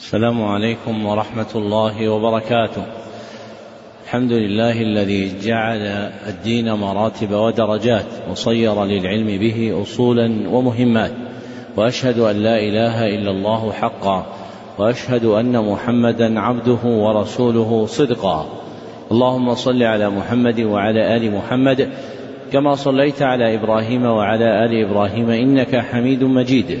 السلام عليكم ورحمة الله وبركاته. الحمد لله الذي جعل الدين مراتب ودرجات وصير للعلم به أصولا ومهمات. وأشهد أن لا إله إلا الله حقا وأشهد أن محمدا عبده ورسوله صدقا. اللهم صل على محمد وعلى آل محمد كما صليت على إبراهيم وعلى آل إبراهيم إنك حميد مجيد.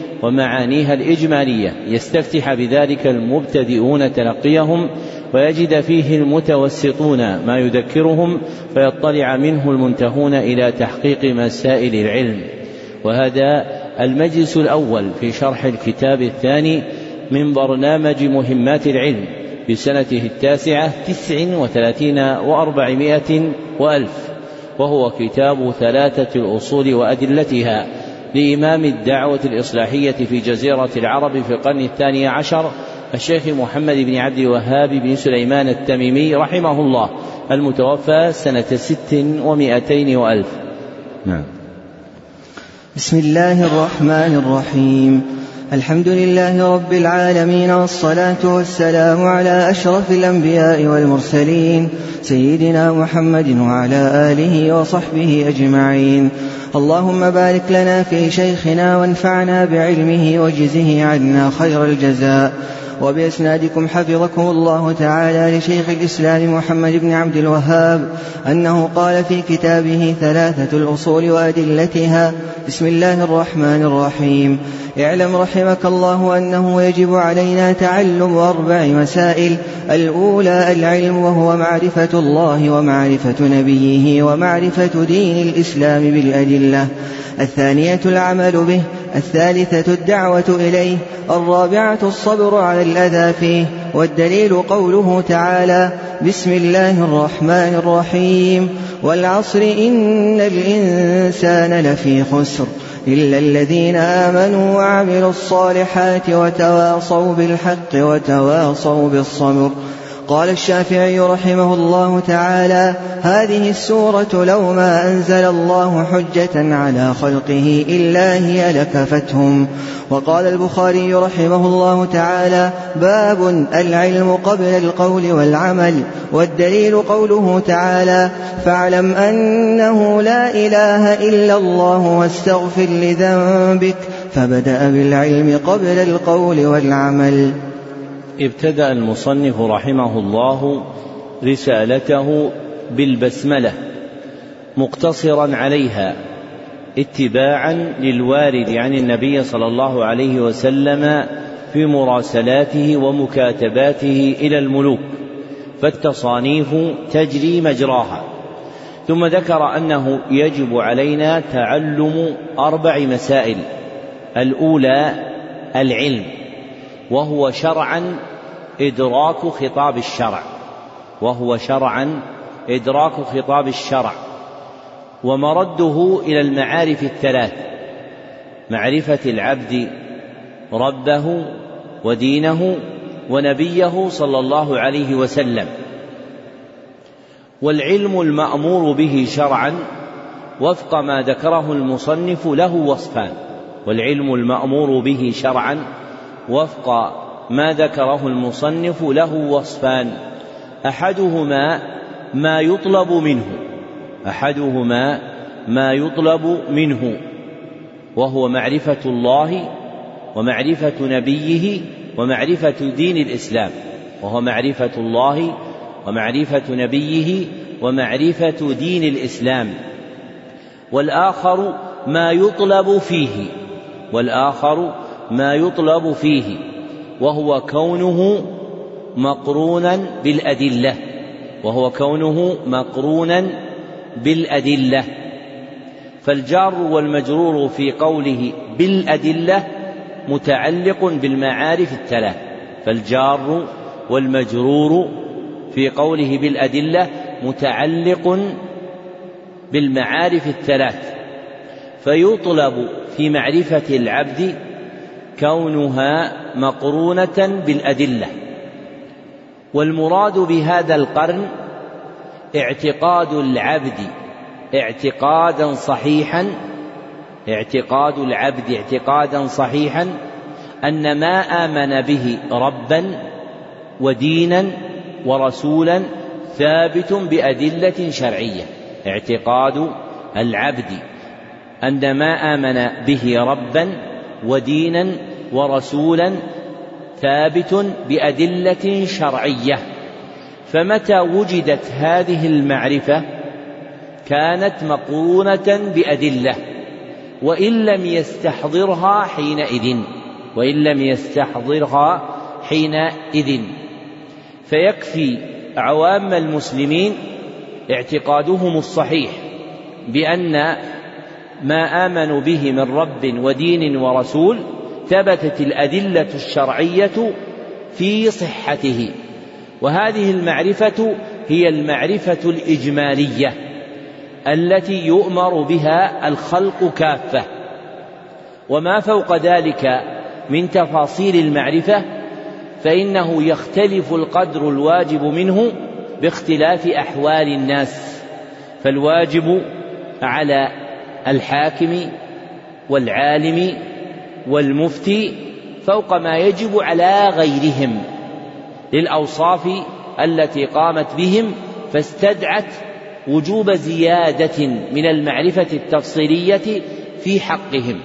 ومعانيها الإجمالية. يستفتح بذلك المبتدئون تلقيهم ويجد فيه المتوسطون ما يذكرهم فيطلع منه المنتهون إلى تحقيق مسائل العلم. وهذا المجلس الأول في شرح الكتاب الثاني من برنامج مهمات العلم في سنته التاسعة تسع وثلاثين وأربعمائة وألف وهو كتاب ثلاثة الأصول وأدلتها. لإمام الدعوة الإصلاحية في جزيرة العرب في القرن الثاني عشر الشيخ محمد بن عبد الوهاب بن سليمان التميمي رحمه الله المتوفى سنة ست ومائتين وألف. نعم. بسم الله الرحمن الرحيم. الحمد لله رب العالمين والصلاة والسلام على أشرف الأنبياء والمرسلين سيدنا محمد وعلى آله وصحبه أجمعين. اللهم بارك لنا في شيخنا وانفعنا بعلمه وجزه عنا خير الجزاء. وبإسنادكم حفظكم الله تعالى لشيخ الإسلام محمد بن عبد الوهاب أنه قال في كتابه ثلاثة الأصول وأدلتها. بسم الله الرحمن الرحيم. اعلم رحمك الله أنه يجب علينا تعلم أربع مسائل. الأولى العلم وهو معرفة الله ومعرفة نبيه ومعرفة دين الإسلام بالأدلة. الثانية العمل به الثالثة الدعوة إليه الرابعة الصبر على الأذى فيه والدليل قوله تعالى بسم الله الرحمن الرحيم والعصر إن الإنسان لفي خسر إلا الذين آمنوا وعملوا الصالحات وتواصوا بالحق وتواصوا بالصبر. قال الشافعي رحمه الله تعالى هذه السورة لو ما أنزل الله حجة على خلقه إلا هي لكفتهم وقال البخاري رحمه الله تعالى باب العلم قبل القول والعمل والدليل قوله تعالى فاعلم أنه لا إله إلا الله واستغفر لذنبك فبدأ بالعلم قبل القول والعمل. ابتدأ المصنف رحمه الله رسالته بالبسملة مقتصرا عليها اتباعا للوارد عن النبي صلى الله عليه وسلم في مراسلاته ومكاتباته إلى الملوك فالتصانيف تجري مجراها. ثم ذكر أنه يجب علينا تعلم أربع مسائل الأولى العلم وهو شرعا إدراك خطاب الشرع وهو شرعا إدراك خطاب الشرع ومرده إلى المعارف الثلاث معرفة العبد ربه ودينه ونبيه صلى الله عليه وسلم والعلم المأمور به شرعا وفق ما ذكره المصنف له وصفان والعلم المأمور به شرعا وفق ما ذكره المصنف له وصفان. أحدهما ما يطلب منه. أحدهما ما يطلب منه. وهو معرفة الله ومعرفة نبيه ومعرفة دين الإسلام. وهو معرفة الله ومعرفة نبيه ومعرفة دين الإسلام. والآخر ما يطلب فيه. والآخر ما يطلب فيه. وهو كونه مقرونا بالأدلة. وهو كونه مقرونا بالأدلة. فالجار والمجرور في قوله بالأدلة متعلق بالمعارف الثلاث. فالجار والمجرور في قوله بالأدلة متعلق بالمعارف الثلاث. فيطلب في معرفة العبد كونها مقرونة بالأدلة. والمراد بهذا القرن اعتقاد العبد اعتقادا صحيحا اعتقاد العبد اعتقادا صحيحا أن ما آمن به ربا ودينا ورسولا ثابت بأدلة شرعية. اعتقاد العبد أن ما آمن به ربا ودينا ورسولا ثابت بأدلة شرعية. فمتى وجدت هذه المعرفة؟ كانت مقرونة بأدلة وإن لم يستحضرها حينئذ وإن لم يستحضرها حينئذ. فيكفي عوام المسلمين اعتقادهم الصحيح بأن ما آمنوا به من رب ودين ورسول ثبتت الأدلة الشرعية في صحته. وهذه المعرفة هي المعرفة الإجمالية التي يؤمر بها الخلق كافة. وما فوق ذلك من تفاصيل المعرفة فإنه يختلف القدر الواجب منه باختلاف أحوال الناس. فالواجب على الحاكم والعالم والمفتي فوق ما يجب على غيرهم للأوصاف التي قامت بهم فاستدعت وجوب زيادة من المعرفة التفصيلية في حقهم.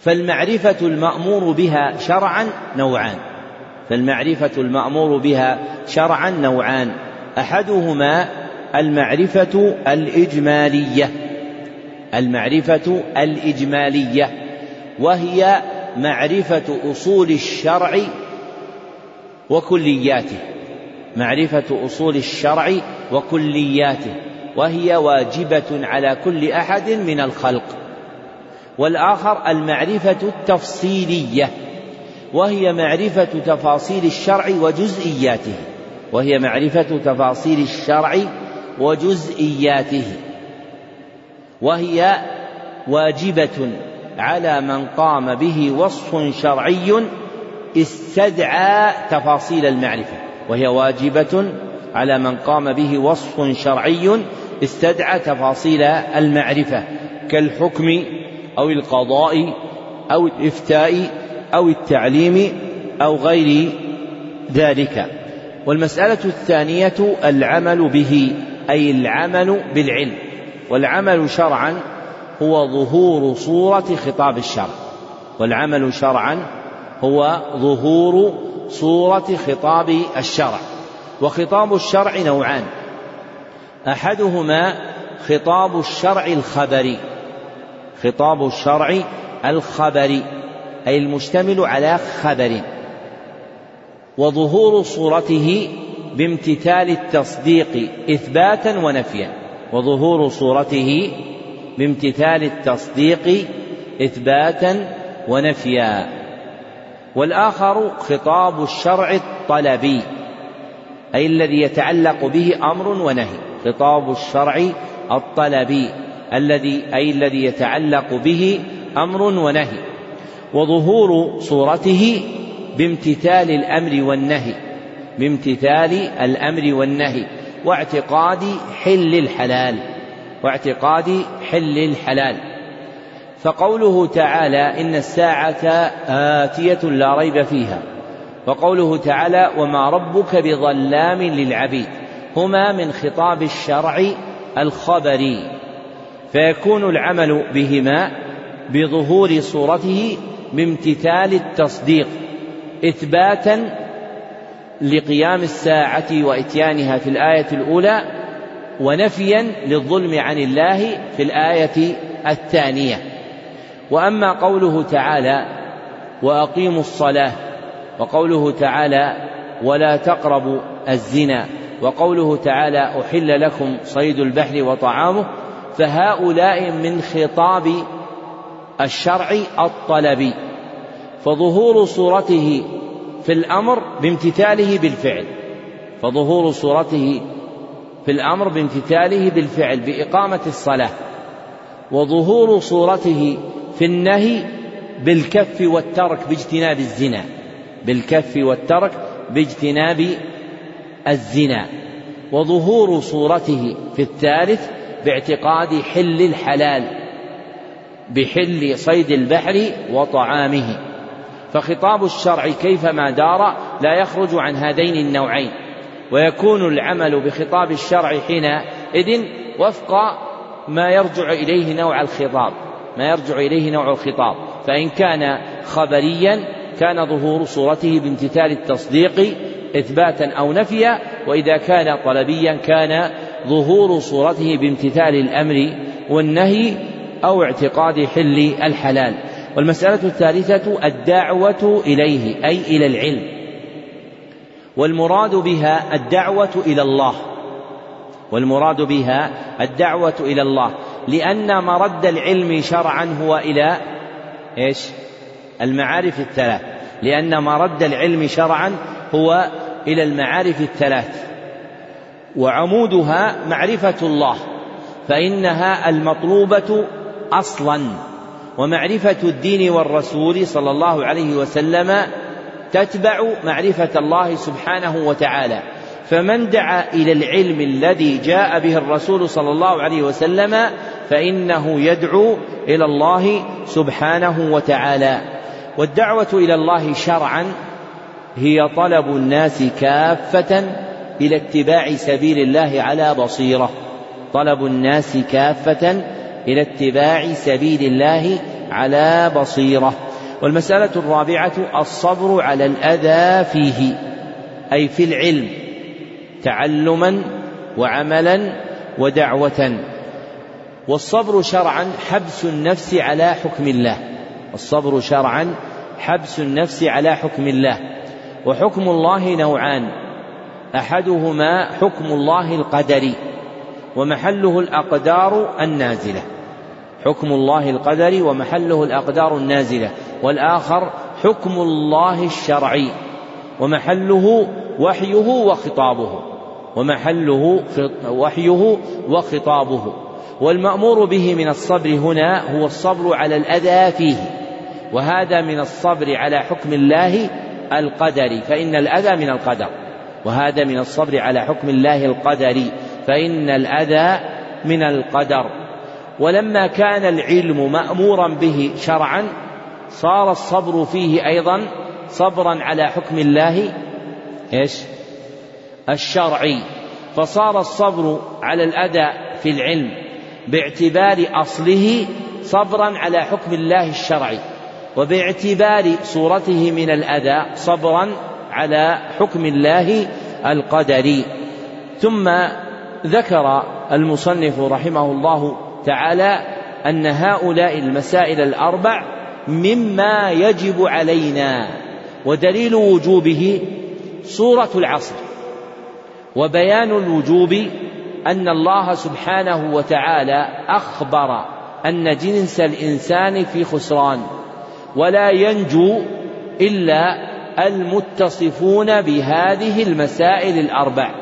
فالمعرفة المأمور بها شرعا نوعان. فالمعرفة المأمور بها شرعا نوعان. أحدهما المعرفة الإجمالية. المعرفة الإجمالية وهي معرفة أصول الشرع وكلياته معرفة أصول الشرع وكلياته وهي واجبة على كل أحد من الخلق. والآخر المعرفة التفصيلية وهي معرفة تفاصيل الشرع وجزئياته وهي معرفة تفاصيل الشرع وجزئياته. وهي واجبة على من قام به وصف شرعي استدعى تفاصيل المعرفة. وهي واجبة على من قام به وصف شرعي استدعى تفاصيل المعرفة كالحكم أو القضاء أو الإفتاء أو التعليم أو غير ذلك. والمسألة الثانية العمل به أي العمل بالعلم. والعمل شرعا هو ظهور صورة خطاب الشرع. والعمل شرعا هو ظهور صورة خطاب الشرع. وخطاب الشرع نوعان. أحدهما خطاب الشرع الخبري. خطاب الشرع الخبري أي المشتمل على خبر. وظهور صورته بامتثال التصديق إثباتا ونفيا. وظهور صورته بامتثال التصديق إثباتا ونفيا. والآخر خطاب الشرع الطلبي أي الذي يتعلق به أمر ونهي. خطاب الشرع الطلبي الذي أي الذي يتعلق به أمر ونهي. وظهور صورته بامتثال الأمر والنهي بامتثال الأمر والنهي. واعتقاد حل الحلال واعتقاد حل الحلال. فقوله تعالى إن الساعة آتية لا ريب فيها. وقوله تعالى وما ربك بظلام للعبيد. هما من خطاب الشرع الخبري. فيكون العمل بهما بظهور صورته بامتثال التصديق إثباتا لقيام الساعة وإتيانها في الآية الأولى ونفيا للظلم عن الله في الآية الثانية. وأما قوله تعالى وأقيموا الصلاة وقوله تعالى ولا تقربوا الزنا وقوله تعالى أحل لكم صيد البحر وطعامه فهؤلاء من خطاب الشرع الطلبي. فظهور صورته في الأمر بامتثاله بالفعل فظهور صورته في الأمر بامتثاله بالفعل بإقامة الصلاة وظهور صورته في النهي بالكف والترك باجتناب الزنا بالكف والترك باجتناب الزنا وظهور صورته في الثالث باعتقاد حل الحلال بحل صيد البحر وطعامه. فخطاب الشرع كيفما دار لا يخرج عن هذين النوعين. ويكون العمل بخطاب الشرع حينئذ وفق ما يرجع إليه نوع الخطاب. ما يرجع إليه نوع الخطاب. فإن كان خبريا كان ظهور صورته بامتثال التصديق إثباتا أو نفيا وإذا كان طلبيا كان ظهور صورته بامتثال الأمر والنهي أو اعتقاد حل الحلال. والمسألة الثالثة الدعوة إليه أي إلى العلم. والمراد بها الدعوة إلى الله. والمراد بها الدعوة إلى الله. لأن مرد العلم شرعا هو إلى إيش؟ المعارف الثلاث. لأن مرد العلم شرعا هو إلى المعارف الثلاث. وعمودها معرفة الله فإنها المطلوبة أصلا. ومعرفة الدين والرسول صلى الله عليه وسلم تتبع معرفة الله سبحانه وتعالى. فمن دعا إلى العلم الذي جاء به الرسول صلى الله عليه وسلم فإنه يدعو إلى الله سبحانه وتعالى. والدعوة إلى الله شرعا هي طلب الناس كافة إلى اتباع سبيل الله على بصيرة. طلب الناس كافة إلى اتباع سبيل الله على بصيرة. والمسألة الرابعة الصبر على الأذى فيه أي في العلم تعلما وعملا ودعوة. والصبر شرعا حبس النفس على حكم الله. الصبر شرعا حبس النفس على حكم الله. وحكم الله نوعان. أحدهما حكم الله القدري ومحله الأقدار النازلة. حكم الله القدري ومحله الأقدار النازلة والآخر حكم الله الشرعي ومحله وحيه وخطابه ومحله وحيه وخطابه والمأمور به من الصبر هنا هو الصبر على الأذى فيه وهذا من الصبر على حكم الله القدري فإن الأذى من القدر وهذا من الصبر على حكم الله القدري فإن الأذى من القدر. ولما كان العلم مأمورا به شرعا صار الصبر فيه أيضا صبرا على حكم الله إيش؟ الشرعي فصار الصبر على الأذى في العلم باعتبار أصله صبرا على حكم الله الشرعي وباعتبار صورته من الأذى صبرا على حكم الله القدري ثم ذكر المصنف رحمه الله تعالى أن هؤلاء المسائل الأربع مما يجب علينا ودليل وجوبه سورة العصر وبيان الوجوب أن الله سبحانه وتعالى أخبر أن جنس الإنسان في خسران ولا ينجو إلا المتصفون بهذه المسائل الأربع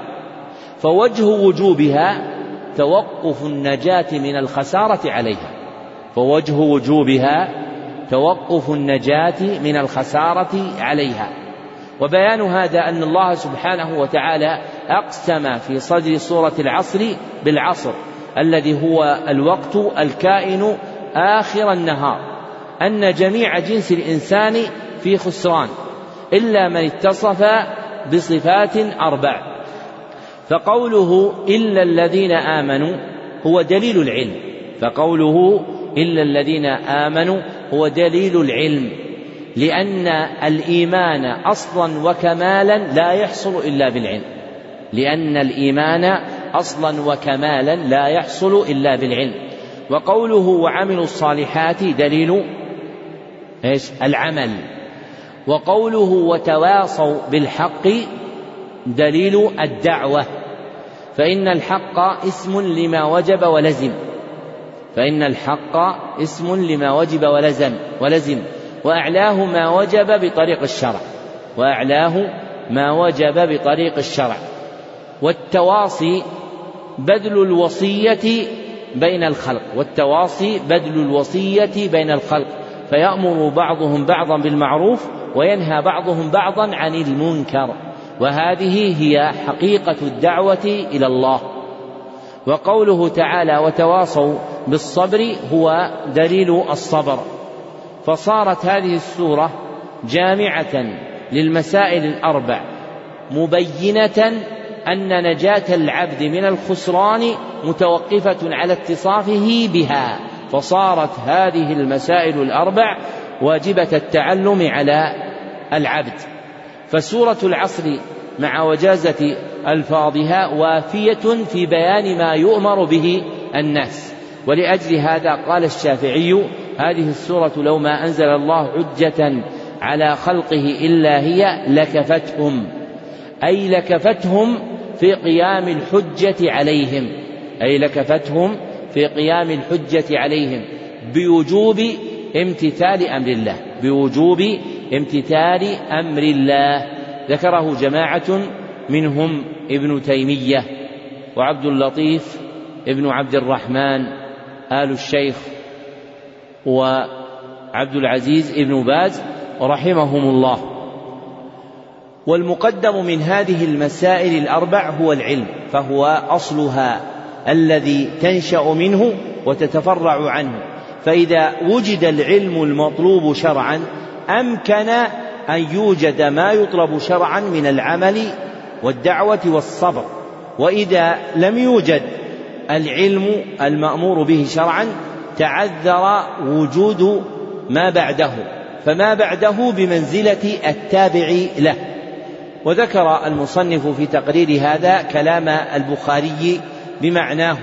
فوجه وجوبها توقف النجاة من الخسارة عليها فوجه وجوبها توقف النجاة من الخسارة عليها. وبيان هذا أن الله سبحانه وتعالى أقسم في صدر سورة العصر بالعصر الذي هو الوقت الكائن آخر النهار أن جميع جنس الإنسان في خسران إلا من اتصف بصفات أربع. فقوله إلا الذين آمنوا هو دليل العلم. فقوله إلا الذين آمنوا هو دليل العلم. لأن الإيمان أصلا وكمالا لا يحصل إلا بالعلم. لأن الإيمان أصلا وكمالا لا يحصل إلا بالعلم. وقوله وعملوا الصالحات دليل إيش؟ العمل. وقوله وتواصوا بالحق دليل الدعوة. فإن الحق اسم لما وجب ولزم. فإن الحق اسم لما وجب ولزم. ولزم. وأعلاه ما وجب بطريق الشرع. وأعلاه ما وجب بطريق الشرع. والتواصي بذل الوصية بين الخلق. والتواصي بذل الوصية بين الخلق. فيأمر بعضهم بعضا بالمعروف وينهى بعضهم بعضا عن المنكر. وهذه هي حقيقة الدعوة إلى الله. وقوله تعالى وتواصوا بالصبر هو دليل الصبر. فصارت هذه السورة جامعة للمسائل الأربع. مبينة أن نجاة العبد من الخسران متوقفة على اتصافه بها. فصارت هذه المسائل الأربع واجبة التعلم على العبد. فسورة العصر مع وجازة ألفاظها وافية في بيان ما يؤمر به الناس. ولأجل هذا قال الشافعي هذه السورة لو ما أنزل الله حجة على خلقه إلا هي لكفتهم. أي لكفتهم في قيام الحجة عليهم. أي لكفتهم في قيام الحجة عليهم. بوجوب امتثال أمر الله. بوجوب امتثال أمر الله. ذكره جماعة منهم ابن تيمية وعبد اللطيف ابن عبد الرحمن آل الشيخ وعبد العزيز ابن باز رحمهم الله. والمقدم من هذه المسائل الأربع هو العلم فهو أصلها الذي تنشأ منه وتتفرع عنه. فإذا وجد العلم المطلوب شرعا أمكن أن يوجد ما يطلب شرعا من العمل والدعوة والصبر. وإذا لم يوجد العلم المأمور به شرعا تعذر وجود ما بعده فما بعده بمنزلة التابع له. وذكر المصنف في تقرير هذا كلام البخاري بمعناه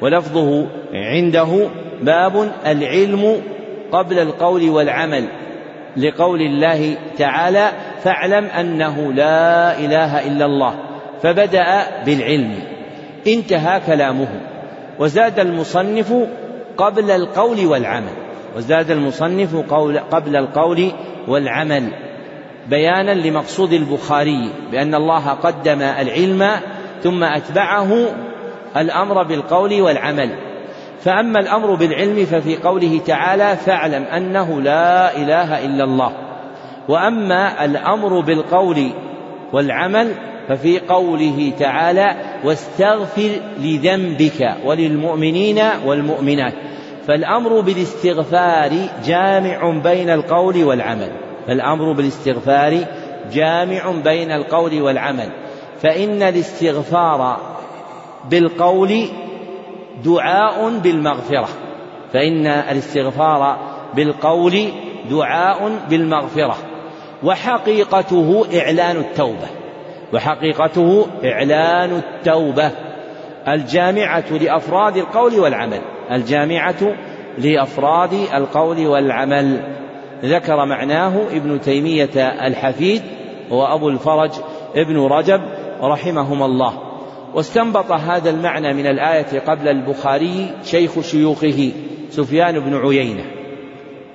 ولفظه عنده باب العلم قبل القول والعمل. لقول الله تعالى فاعلم أنه لا إله إلا الله فبدأ بالعلم انتهى كلامه وزاد المصنف قبل القول والعمل وزاد المصنف قول قبل القول والعمل بيانا لمقصود البخاري بأن الله قدم العلم ثم أتبعه الأمر بالقول والعمل. فأما الأمر بالعلم ففي قوله تعالى فاعلم أنه لا إله إلا الله. وأما الأمر بالقول والعمل ففي قوله تعالى واستغفر لذنبك وللمؤمنين والمؤمنات. فالأمر بالاستغفار جامع بين القول والعمل. فالأمر بالاستغفار جامع بين القول والعمل. فإن الاستغفار بالقول دعاء بالمغفرة. فإن الاستغفار بالقول دعاء بالمغفرة. وحقيقته إعلان التوبة. وحقيقته إعلان التوبة. الجامعة لأفراد القول والعمل. الجامعة لأفراد القول والعمل. ذكر معناه ابن تيمية الحفيد وأبو الفرج ابن رجب رحمهما الله. واستنبط هذا المعنى من الآية قبل البخاري شيخ شيوخه سفيان بن عيينة.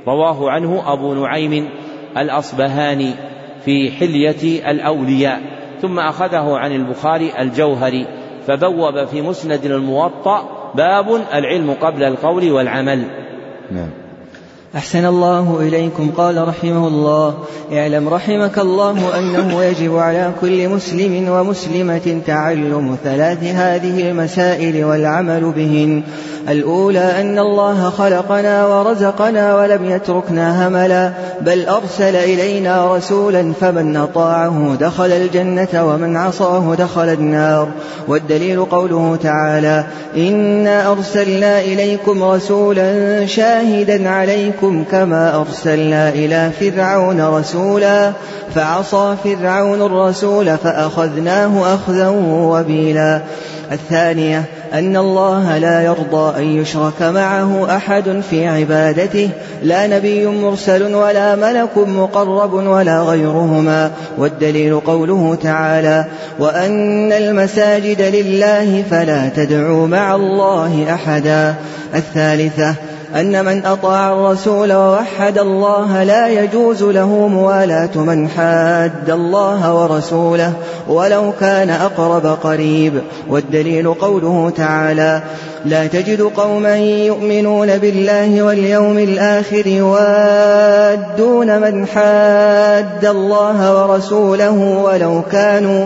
رواه عنه أبو نعيم الأصبهاني في حلية الأولياء. ثم أخذه عن البخاري الجوهري. فبوب في مسند الموطأ باب العلم قبل القول والعمل. نعم. أحسن الله إليكم. قال رحمه الله اعلم رحمك الله أنه يجب على كل مسلم ومسلمة تعلم ثلاث هذه المسائل والعمل بهن. الأولى أن الله خلقنا ورزقنا ولم يتركنا هملا بل أرسل إلينا رسولا فمن أطاعه دخل الجنة ومن عصاه دخل النار. والدليل قوله تعالى إنا أرسلنا إليكم رسولا شاهدا عليكم إليكم كما أرسلنا إلى فرعون رسولا فعصى فرعون الرسول فأخذناه أخذا وبيلا. الثانية أن الله لا يرضى أن يشرك معه أحد في عبادته لا نبي مرسل ولا ملك مقرب ولا غيرهما. والدليل قوله تعالى وأن المساجد لله فلا تدعوا مع الله أحدا. الثالثة أن من أطاع الرسول ووحد الله لا يجوز له موالاة من حاد الله ورسوله ولو كان أقرب قريب والدليل قوله تعالى لا تجد قوما يؤمنون بالله واليوم الآخر يوادون من حاد الله ورسوله ولو كانوا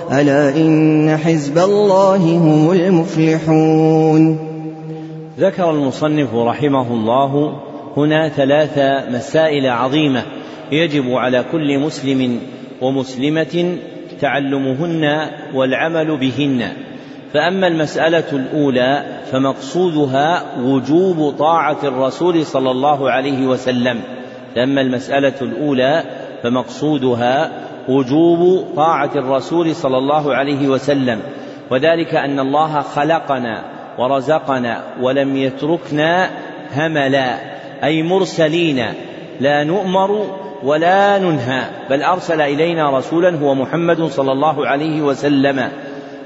ألا إن حزب الله هم المفلحون. ذكر المصنف رحمه الله هنا ثلاث مسائل عظيمة يجب على كل مسلم ومسلمة تعلمهن والعمل بهن. فأما المسألة الأولى فمقصودها وجوب طاعة الرسول صلى الله عليه وسلم. فأما المسألة الأولى فمقصودها وجوب طاعة الرسول صلى الله عليه وسلم. وذلك أن الله خلقنا ورزقنا ولم يتركنا هملا أي مرسلين. لا نؤمر ولا ننهى بل أرسل إلينا رسولا هو محمد صلى الله عليه وسلم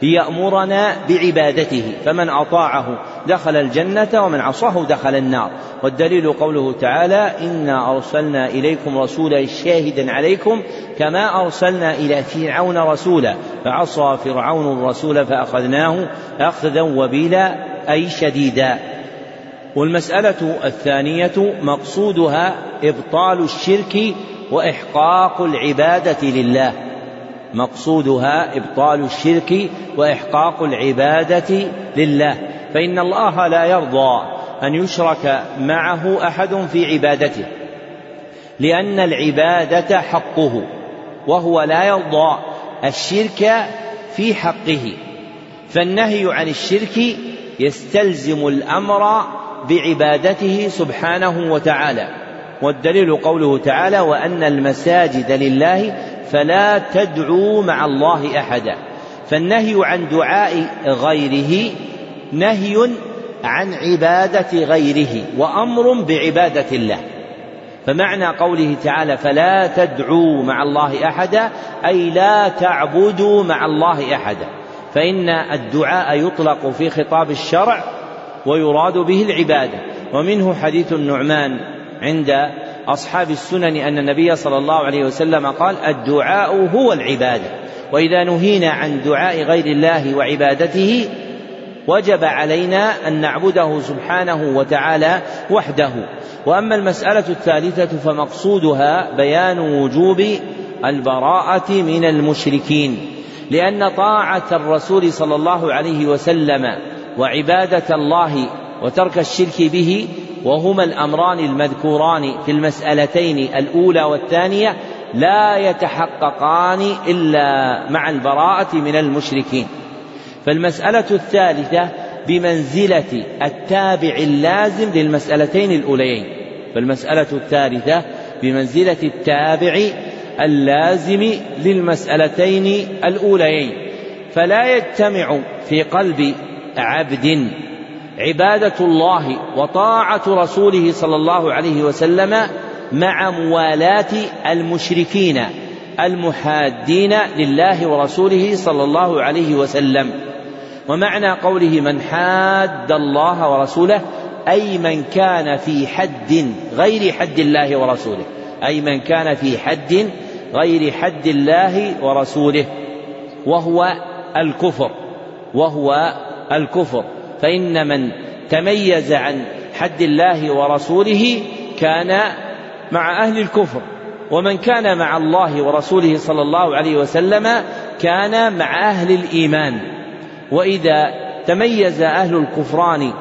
ليأمرنا بعبادته فمن أطاعه دخل الجنة ومن عصاه دخل النار. والدليل قوله تعالى إنا أرسلنا إليكم رسولا شاهدا عليكم كما أرسلنا إلى فرعون رسولا. فعصى فرعون الرسول فأخذناه أخذا وبيلا أي شديدا. والمسألة الثانية مقصودها إبطال الشرك وإحقاق العبادة لله. مقصودها إبطال الشرك وإحقاق العبادة لله. فإن الله لا يرضى أن يشرك معه أحد في عبادته لأن العبادة حقه وهو لا يرضى الشرك في حقه. فالنهي عن الشرك يستلزم الأمر بعبادته سبحانه وتعالى. والدليل قوله تعالى وأن المساجد لله فلا تدعوا مع الله أحدا. فالنهي عن دعاء غيره نهي عن عبادة غيره وأمر بعبادة الله. فمعنى قوله تعالى فلا تدعوا مع الله أحدا أي لا تعبدوا مع الله أحدا. فإن الدعاء يطلق في خطاب الشرع ويراد به العبادة. ومنه حديث النعمان عند أصحاب السنن أن النبي صلى الله عليه وسلم قال الدعاء هو العبادة. وإذا نهينا عن دعاء غير الله وعبادته وجب علينا أن نعبده سبحانه وتعالى وحده. وأما المسألة الثالثة فمقصودها بيان وجوب البراءة من المشركين لأن طاعة الرسول صلى الله عليه وسلم وعبادة الله وترك الشرك به وهما الأمران المذكوران في المسألتين الأولى والثانية لا يتحققان إلا مع البراءة من المشركين. فالمسألة الثالثة بمنزلة التابع اللازم للمسألتين الأوليين. فالمسألة الثالثة بمنزلة التابع اللازم للمسألتين الأوليين. فلا يجتمع في قلب عبد عبادة الله وطاعة رسوله صلى الله عليه وسلم مع موالاة المشركين المحادين لله ورسوله صلى الله عليه وسلم. ومعنى قوله من حاد الله ورسوله أي من كان في حد غير حد الله ورسوله أي من كان في حد غير حد الله ورسوله وهو الكفر وهو الكفر فإن من تميز عن حد الله ورسوله كان مع أهل الكفر ومن كان مع الله ورسوله صلى الله عليه وسلم كان مع أهل الإيمان. وإذا تميز أهل الكفران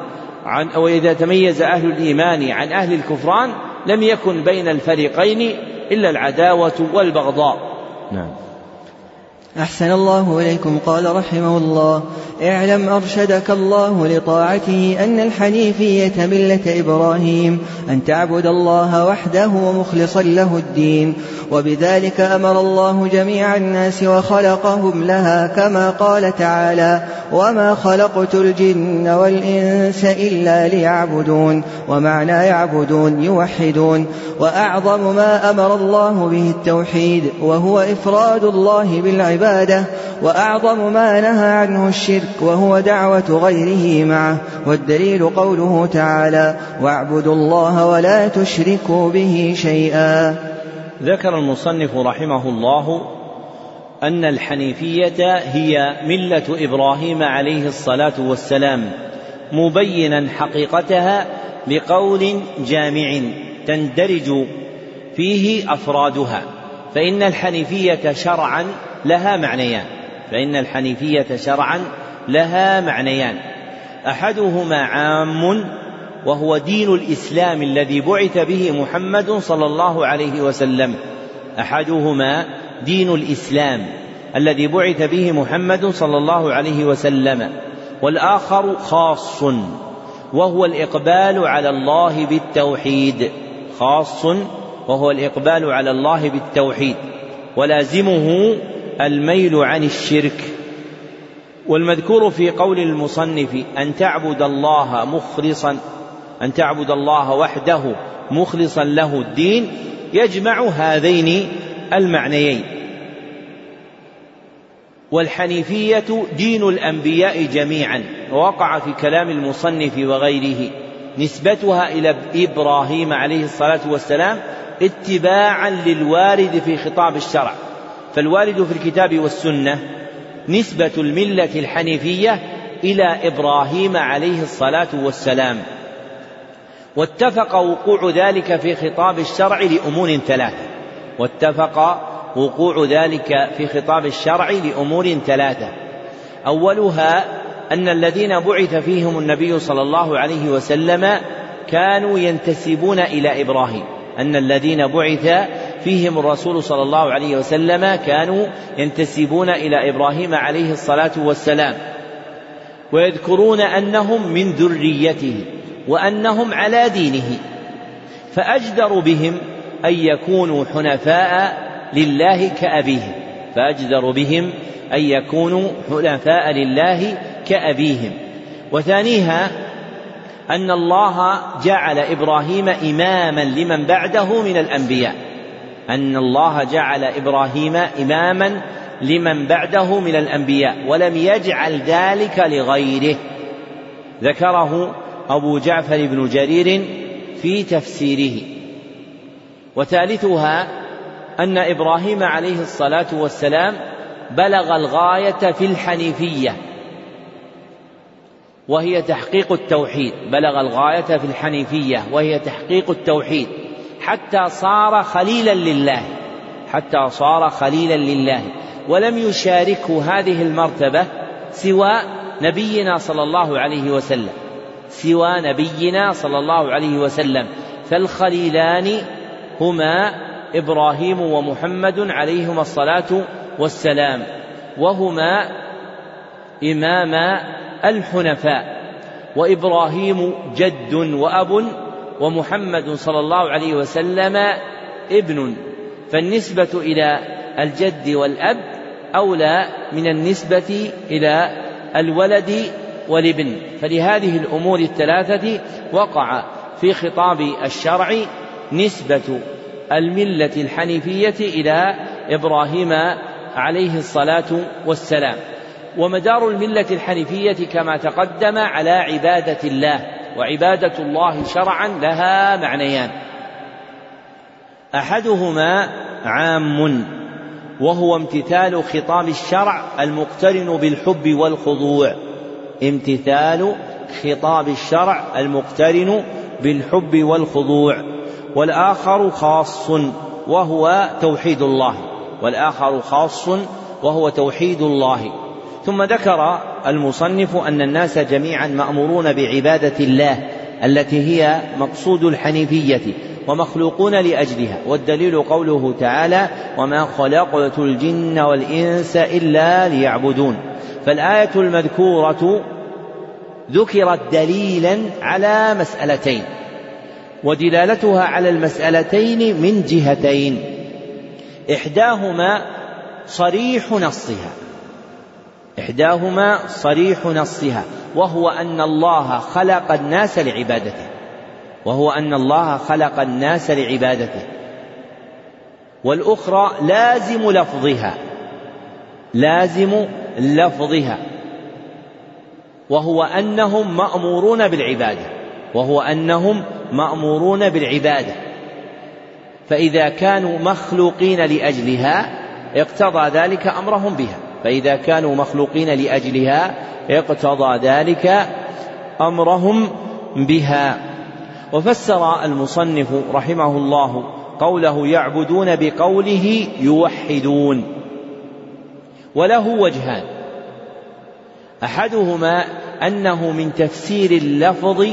عن أو إذا تميز أهل الإيمان عن أهل الكفران لم يكن بين الفريقين إلا العداوة والبغضاء. نعم. أحسن الله إليكم. قال رحمه الله اعلم أرشدك الله لطاعته أن الحنيفية ملة إبراهيم أن تعبد الله وحده مخلصا له الدين. وبذلك أمر الله جميع الناس وخلقهم لها كما قال تعالى وما خلقت الجن والإنس إلا ليعبدون ومعنى يعبدون يوحدون. وأعظم ما أمر الله به التوحيد وهو إفراد الله بالعبادة وأعظم ما نهى عنه الشرك وهو دعوة غيره معه والدليل قوله تعالى واعبدوا الله ولا تشركوا به شيئا ذكر المصنف رحمه الله أن الحنيفية هي ملة إبراهيم عليه الصلاة والسلام مبينا حقيقتها بقول جامع تندرج فيه أفرادها فإن الحنيفية شرعا لها معنيان فإن الحنيفية شرعا لها معنيان. أحدهما عام وهو دين الإسلام الذي بعث به محمد صلى الله عليه وسلم. أحدهما دين الإسلام الذي بعث به محمد صلى الله عليه وسلم. والآخر خاص وهو الإقبال على الله بالتوحيد. خاص وهو الإقبال على الله بالتوحيد. ولازمه الميل عن الشرك. والمذكور في قول المصنف أن تعبد الله مخلصا أن تعبد الله وحده مخلصا له الدين يجمع هذين المعنيين. والحنيفية دين الأنبياء جميعا ووقع في كلام المصنف وغيره نسبتها إلى إبراهيم عليه الصلاة والسلام اتباعا للوارد في خطاب الشرع. فالوارد في الكتاب والسنة نسبة الملة الحنيفية إلى إبراهيم عليه الصلاة والسلام. واتفق وقوع ذلك في خطاب الشرع لأمور ثلاثة. واتفق وقوع ذلك في خطاب الشرع لأمور ثلاثة. أولها أن الذين بعث فيهم النبي صلى الله عليه وسلم كانوا ينتسبون إلى إبراهيم. أن الذين بعث فيهم الرسول صلى الله عليه وسلم كانوا ينتسبون إلى إبراهيم عليه الصلاة والسلام ويذكرون أنهم من ذريته وأنهم على دينه فأجدر بهم أن يكونوا حنفاء لله كأبيهم فأجدر بهم أن يكونوا حنفاء لله كأبيهم وثانيها أن الله جعل إبراهيم إماما لمن بعده من الأنبياء أن الله جعل إبراهيم إماما لمن بعده من الأنبياء ولم يجعل ذلك لغيره. ذكره أبو جعفر بن جرير في تفسيره. وثالثها أن إبراهيم عليه الصلاة والسلام بلغ الغاية في الحنيفية وهي تحقيق التوحيد. بلغ الغاية في الحنيفية وهي تحقيق التوحيد. حتى صار خليلا لله. حتى صار خليلا لله. ولم يشاركه هذه المرتبة سوى نبينا صلى الله عليه وسلم. سوى نبينا صلى الله عليه وسلم. فالخليلان هما إبراهيم ومحمد عليهما الصلاة والسلام. وهما إماما الحنفاء. وإبراهيم جد وأب ومحمد صلى الله عليه وسلم ابن فالنسبة إلى الجد والأب أولى من النسبة إلى الولد والابن. فلهذه الأمور الثلاثة وقع في خطاب الشرع نسبة الملة الحنيفية إلى إبراهيم عليه الصلاة والسلام. ومدار الملة الحنيفية كما تقدم على عبادة الله. وعبادة الله شرعا لها معنيان. أحدهما عام وهو امتثال خطاب الشرع المقترن بالحب والخضوع. امتثال خطاب الشرع المقترن بالحب والخضوع. والآخر خاص وهو توحيد الله. والآخر خاص وهو توحيد الله. ثم ذكر المصنف أن الناس جميعا مأمورون بعبادة الله التي هي مقصود الحنيفية ومخلوقون لأجلها والدليل قوله تعالى وما خلقت الجن والإنس إلا ليعبدون فالآية المذكورة ذكرت دليلا على مسألتين ودلالتها على المسألتين من جهتين. إحداهما صريح نصها إحداهما صريح نصها وهو أن الله خلق الناس لعبادته وهو أن الله خلق الناس لعبادته. والأخرى لازم لفظها لازم لفظها وهو أنهم مأمورون بالعبادة وهو أنهم مأمورون بالعبادة. فإذا كانوا مخلوقين لأجلها اقتضى ذلك أمرهم بها. فإذا كانوا مخلوقين لأجلها اقتضى ذلك أمرهم بها. وفسر المصنف رحمه الله قوله يعبدون بقوله يوحدون. وله وجهان. أحدهما أنه من تفسير اللفظ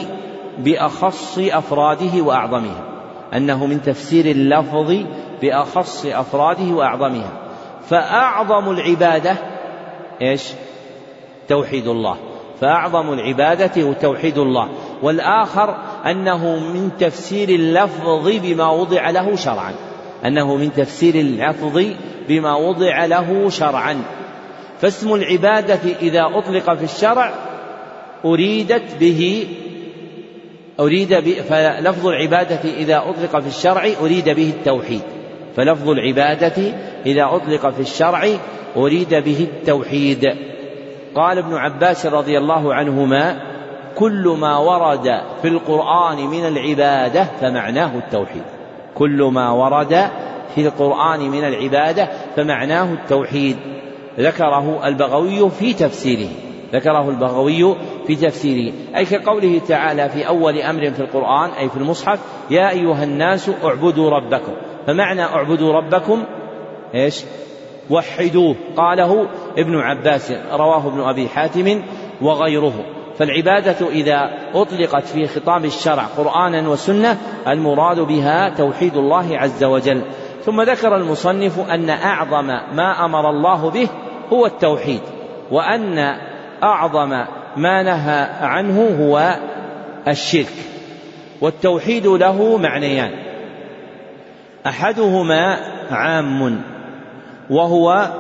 بأخص أفراده وأعظمها. أنه من تفسير اللفظ بأخص أفراده وأعظمها. فأعظم العبادة إيش؟ توحيد الله. فأعظم العبادة توحيد الله. والآخر أنه من تفسير اللفظ بما وضع له شرعا. أنه من تفسير اللفظ بما وضع له شرعا. فاسم العبادة إذا أطلق في الشرع أريدت به أريد فلفظ العبادة إذا أطلق في الشرع أريد به التوحيد. فلفظ العبادة إذا أطلق في الشرع أريد به التوحيد. قال ابن عباس رضي الله عنهما كل ما ورد في القرآن من العبادة فمعناه التوحيد. كل ما ورد في القرآن من العبادة فمعناه التوحيد. ذكره البغوي في تفسيره. ذكره البغوي في تفسيره. أي كقوله تعالى في أول أمر في القرآن أي في المصحف يا أيها الناس اعبدوا ربكم. فمعنى اعبدوا ربكم إيش؟ وحدوه. قاله ابن عباس رواه ابن أبي حاتم وغيره. فالعبادة إذا أطلقت في خطاب الشرع قرآنا وسنة المراد بها توحيد الله عز وجل. ثم ذكر المصنف أن أعظم ما أمر الله به هو التوحيد وأن أعظم ما نهى عنه هو الشرك. والتوحيد له معنيان. أحدهما عام وهو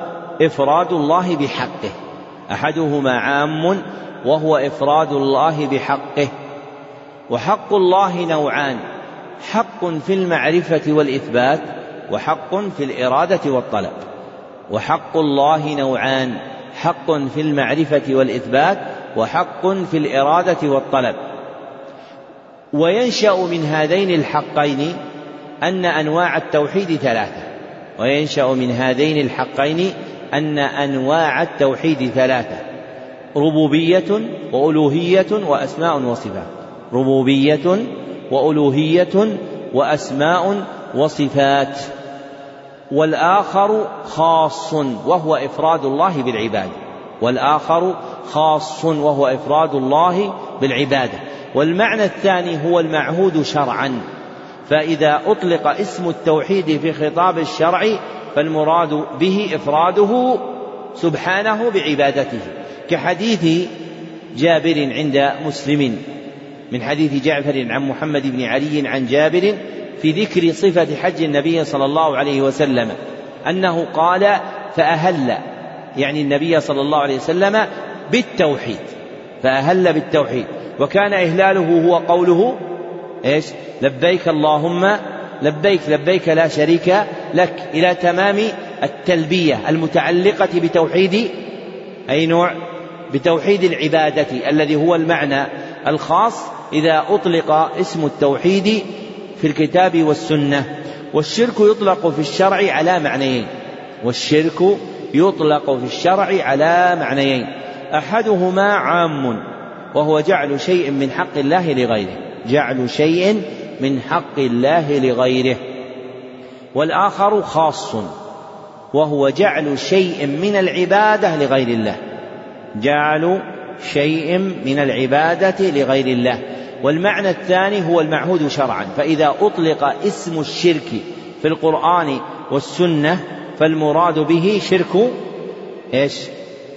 إفراد الله بحقه. أحدهما عام وهو إفراد الله بحقه. وحق الله نوعان حق في المعرفة والإثبات وحق في الإرادة والطلب. وحق الله نوعان حق في المعرفة والإثبات وحق في الإرادة والطلب. وينشأ من هذين الحقين أن أنواع التوحيد ثلاثة وينشأ من هذين الحقين أن أنواع التوحيد ثلاثة ربوبية وألوهية وأسماء وصفات ربوبية وألوهية وأسماء وصفات والآخر خاص وهو إفراد الله بالعبادة والآخر خاص وهو إفراد الله بالعبادة والمعنى الثاني هو المعهود شرعا. فإذا أطلق اسم التوحيد في خطاب الشرع فالمراد به إفراده سبحانه بعبادته. كحديث جابر عند مسلم. من حديث جعفر عن محمد بن علي عن جابر في ذكر صفة حج النبي صلى الله عليه وسلم. أنه قال فأهل يعني النبي صلى الله عليه وسلم بالتوحيد. فأهل بالتوحيد. وكان إهلاله هو قوله إيش؟ لبيك اللهم لبيك لبيك لا شريك لك. إلى تمام التلبية المتعلقة بتوحيد أي نوع؟ بتوحيد العبادة الذي هو المعنى الخاص إذا أطلق اسم التوحيد في الكتاب والسنة. والشرك يطلق في الشرع على معنيين. والشرك يطلق في الشرع على معنيين. أحدهما عام وهو جعل شيء من حق الله لغيره. جعل شيء من حق الله لغيره. والآخر خاص وهو جعل شيء من العبادة لغير الله. جعل شيء من العبادة لغير الله. والمعنى الثاني هو المعهود شرعا. فإذا أطلق اسم الشرك في القرآن والسنة فالمراد به شرك إيش؟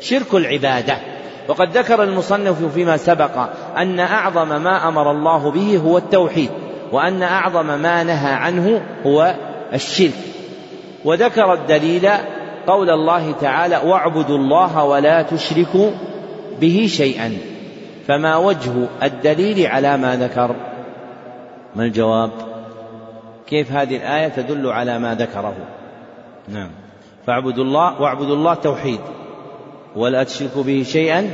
شرك العبادة. وقد ذكر المصنف فيما سبق أن أعظم ما أمر الله به هو التوحيد وأن أعظم ما نهى عنه هو الشرك. وذكر الدليل قول الله تعالى واعبدوا الله ولا تشركوا به شيئا فما وجه الدليل على ما ذكر؟ ما الجواب؟ كيف هذه الآية تدل على ما ذكره؟ نعم. فاعبدوا الله واعبدوا الله توحيد. ولا تشركوا به شيئا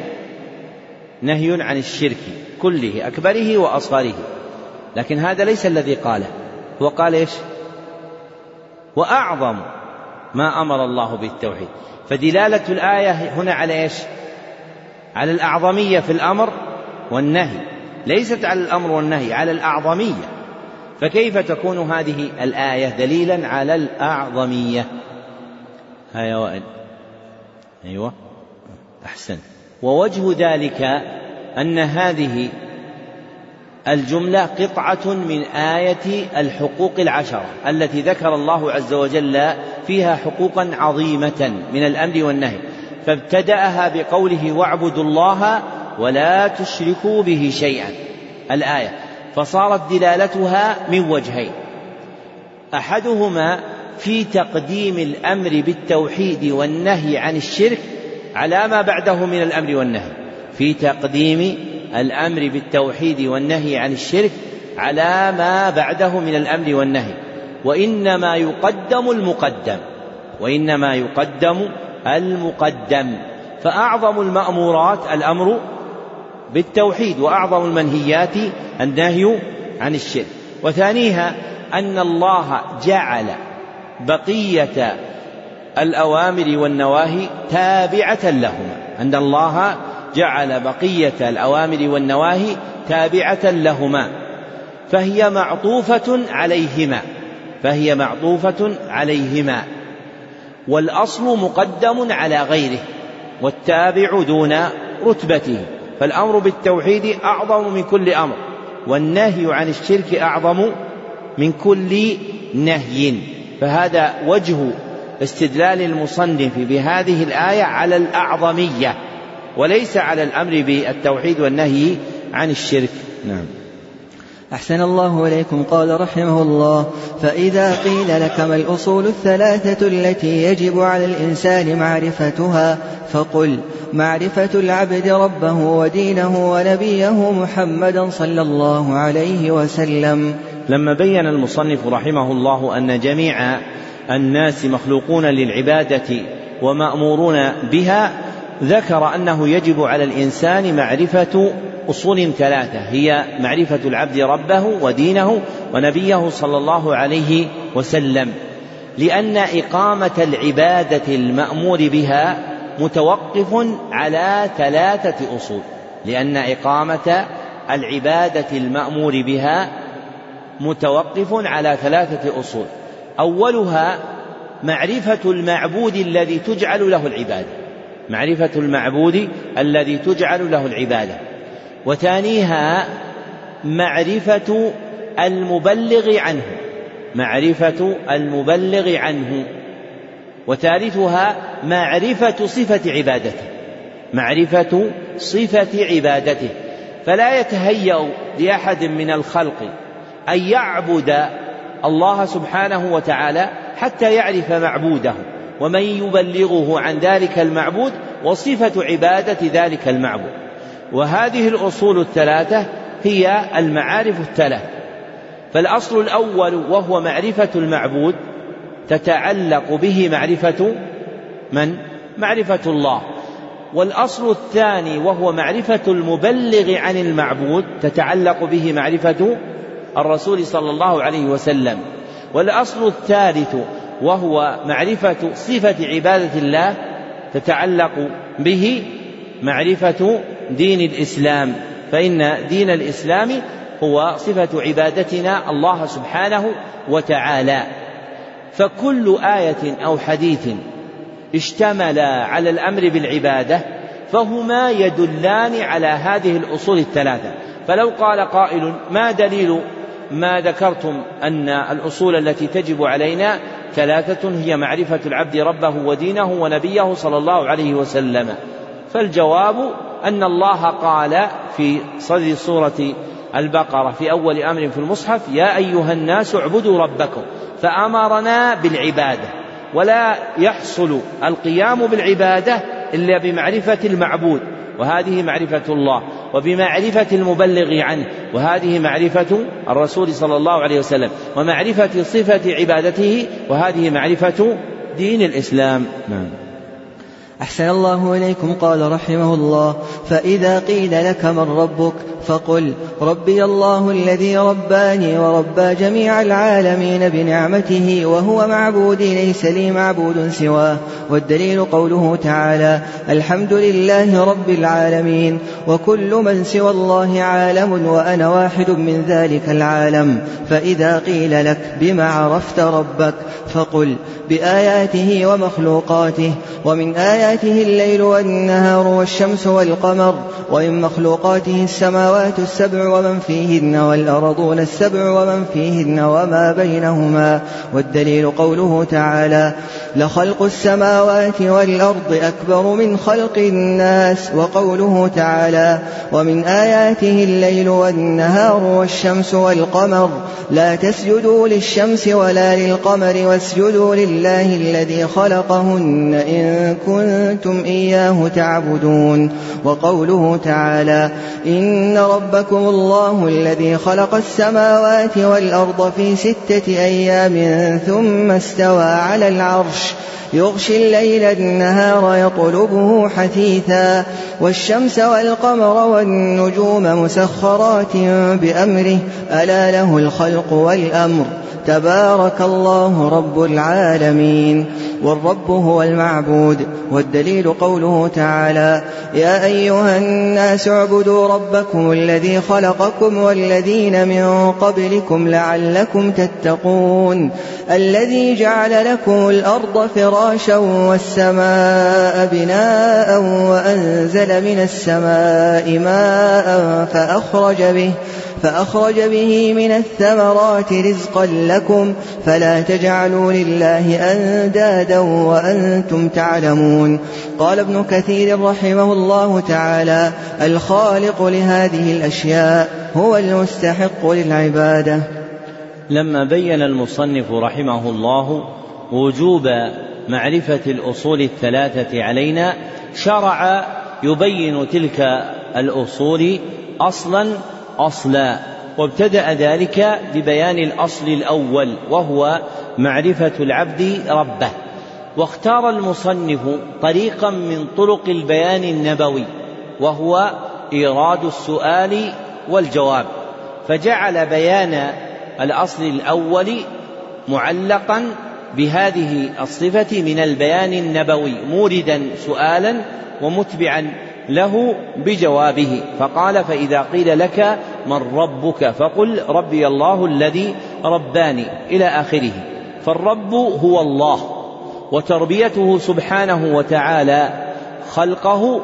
نهي عن الشرك كله أكبره وأصغره. لكن هذا ليس الذي قاله. هو قال إيش؟ وأعظم ما أمر الله بالتوحيد فدلالة الآية هنا على إيش؟ على الأعظمية في الأمر والنهي. ليست على الأمر والنهي على الأعظمية. فكيف تكون هذه الآية دليلا على الأعظمية؟ هيا وائل. أيوة. أحسن ووجه ذلك أن هذه الجملة قطعة من آية الحقوق العشرة التي ذكر الله عز وجل فيها حقوقا عظيمة من الأمر والنهي. فابتدأها بقوله واعبدوا الله ولا تشركوا به شيئا. الآية. فصارت دلالتها من وجهين. أحدهما في تقديم الأمر بالتوحيد والنهي عن الشرك على ما بعده من الأمر والنهي في تقديم الأمر بالتوحيد والنهي عن الشرك على ما بعده من الأمر والنهي. وإنما يقدم المقدم وإنما يقدم المقدم. فأعظم المأمورات الأمر بالتوحيد وأعظم المنهيات النهي عن الشرك. وثانيها أن الله جعل بقية الأوامر والنواهي تابعة لهما أن الله جعل بقية الأوامر والنواهي تابعة لهما فهي معطوفة عليهما فهي معطوفة عليهما والأصل مقدم على غيره والتابع دون رتبته فالأمر بالتوحيد أعظم من كل أمر والنهي عن الشرك أعظم من كل نهي فهذا وجه استدلال المصنف بهذه الآية على الأعظمية وليس على الأمر بالتوحيد والنهي عن الشرك. نعم. أحسن الله إليكم. قال رحمه الله فإذا قيل لك ما الأصول الثلاثة التي يجب على الإنسان معرفتها فقل معرفة العبد ربه ودينه ونبيه محمدا صلى الله عليه وسلم. لما بين المصنف رحمه الله أن جميع الناس مخلوقون للعبادة ومأمورون بها ذكر أنه يجب على الإنسان معرفة أصول ثلاثة هي معرفة العبد ربه ودينه ونبيه صلى الله عليه وسلم لأن إقامة العبادة المأمور بها متوقف على ثلاثة أصول لأن إقامة العبادة المأمور بها متوقف على ثلاثة أصول. أولها معرفة المعبود الذي تجعل له العبادة. معرفة المعبود الذي تجعل له العبادة. وثانيها معرفة المبلغ عنه. معرفة المبلغ عنه. وثالثها معرفة صفة عبادته. معرفة صفة عبادته. فلا يتهيأ لأحد من الخلق أن يعبد الله سبحانه وتعالى حتى يعرف معبوده ومن يبلغه عن ذلك المعبود وصفة عبادة ذلك المعبود. وهذه الأصول الثلاثة هي المعارف الثلاث. فالأصل الأول وهو معرفة المعبود تتعلق به معرفة من؟ معرفة الله. والأصل الثاني وهو معرفة المبلغ عن المعبود تتعلق به معرفة الرسول صلى الله عليه وسلم. والأصل الثالث وهو معرفة صفة عبادة الله تتعلق به معرفة دين الإسلام. فإن دين الإسلام هو صفة عبادتنا الله سبحانه وتعالى. فكل آية أو حديث اشتمل على الأمر بالعبادة فهما يدلان على هذه الأصول الثلاثة. فلو قال قائل ما دليل ما ذكرتم أن الأصول التي تجب علينا ثلاثة هي معرفة العبد ربه ودينه ونبيه صلى الله عليه وسلم. فالجواب أن الله قال في صدر سورة البقرة في أول أمر في المصحف يا أيها الناس اعبدوا ربكم فأمرنا بالعبادة. ولا يحصل القيام بالعبادة إلا بمعرفة المعبود. وهذه معرفة الله وبمعرفة المبلغ عنه وهذه معرفة الرسول صلى الله عليه وسلم ومعرفة صفة عبادته وهذه معرفة دين الإسلام. نعم. أحسن الله إليكم قال رحمه الله فإذا قيل لك من ربك فقل ربي الله الذي رباني وربى جميع العالمين بنعمته وهو معبودي ليس لي معبود سواه والدليل قوله تعالى الحمد لله رب العالمين وكل من سوى الله عالم وأنا واحد من ذلك العالم فإذا قيل لك بما عرفت ربك فقل بآياته ومخلوقاته ومن آياته الليل والنهار والشمس والقمر ومن مخلوقاته السماوات السبع ومن فيهن والأرضون السبع ومن فيهن وما بينهما والدليل قوله تعالى لخلق السماوات والأرض أكبر من خلق الناس وقوله تعالى ومن آياته الليل والنهار والشمس والقمر لا تسجدوا للشمس ولا للقمر واسجدوا لله الذي خلقهن إن كنتم إياه تعبدون وقوله تعالى إن ربكم الله الذي خلق السماوات والأرض في ستة أيام ثم استوى على العرش. يغشي الليل النهار يطلبه حثيثا والشمس والقمر والنجوم مسخرات بأمره. ألا له الخلق والأمر. تبارك الله رب العالمين. والرب هو المعبود. والدليل قوله تعالى يا أيها الناس اعبدوا ربكم الذي خلقكم والذين من قبلكم لعلكم تتقون. الذي جعل لكم الأرض فراشا والسماء بناء وأنزل من السماء ماء فأخرج به فأخرج به من الثمرات رزقا لكم. فلا تجعلوا لله أندادا وأنتم تعلمون. قال ابن كثير رحمه الله تعالى الخالق لهذه الأشياء هو المستحق للعبادة. لما بين المصنف رحمه الله وجوب معرفة الأصول الثلاثة علينا شرع يبين تلك الأصول أصلا أصلا وابتدأ ذلك ببيان الأصل الأول وهو معرفة العبد ربه. واختار المصنف طريقا من طرق البيان النبوي وهو إيراد السؤال والجواب فجعل بيان الأصل الأول معلقا بهذه الصفة من البيان النبوي موردا سؤالا ومتبعا له بجوابه. فقال فإذا قيل لك من ربك فقل ربي الله الذي رباني إلى آخره. فالرب هو الله وتربيته سبحانه وتعالى خلقه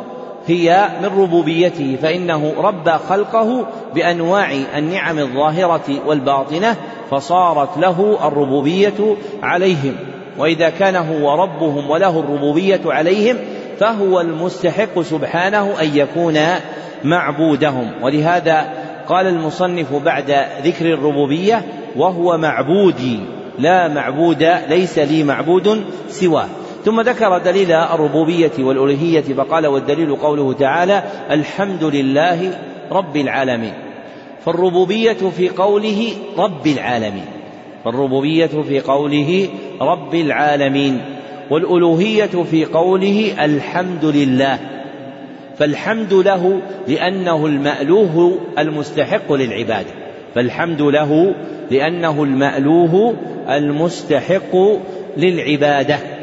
هي من ربوبيته فإنه ربى خلقه بأنواع النعم الظاهرة والباطنة فصارت له الربوبية عليهم. وإذا كان هو ربهم وله الربوبية عليهم فهو المستحق سبحانه أن يكون معبودهم. ولهذا قال المصنف بعد ذكر الربوبية وهو معبودي لا معبود ليس لي معبود سواه. ثم ذكر دليل الربوبية والألوهية فقال والدليل قوله تعالى الحمد لله رب العالمين. فالربوبية في قوله رب العالمين. فالربوبية في قوله رب العالمين. والألوهية في قوله الحمد لله. فالحمد له لأنه المألوه المستحق للعبادة. فالحمد له لأنه المألوه المستحق للعبادة.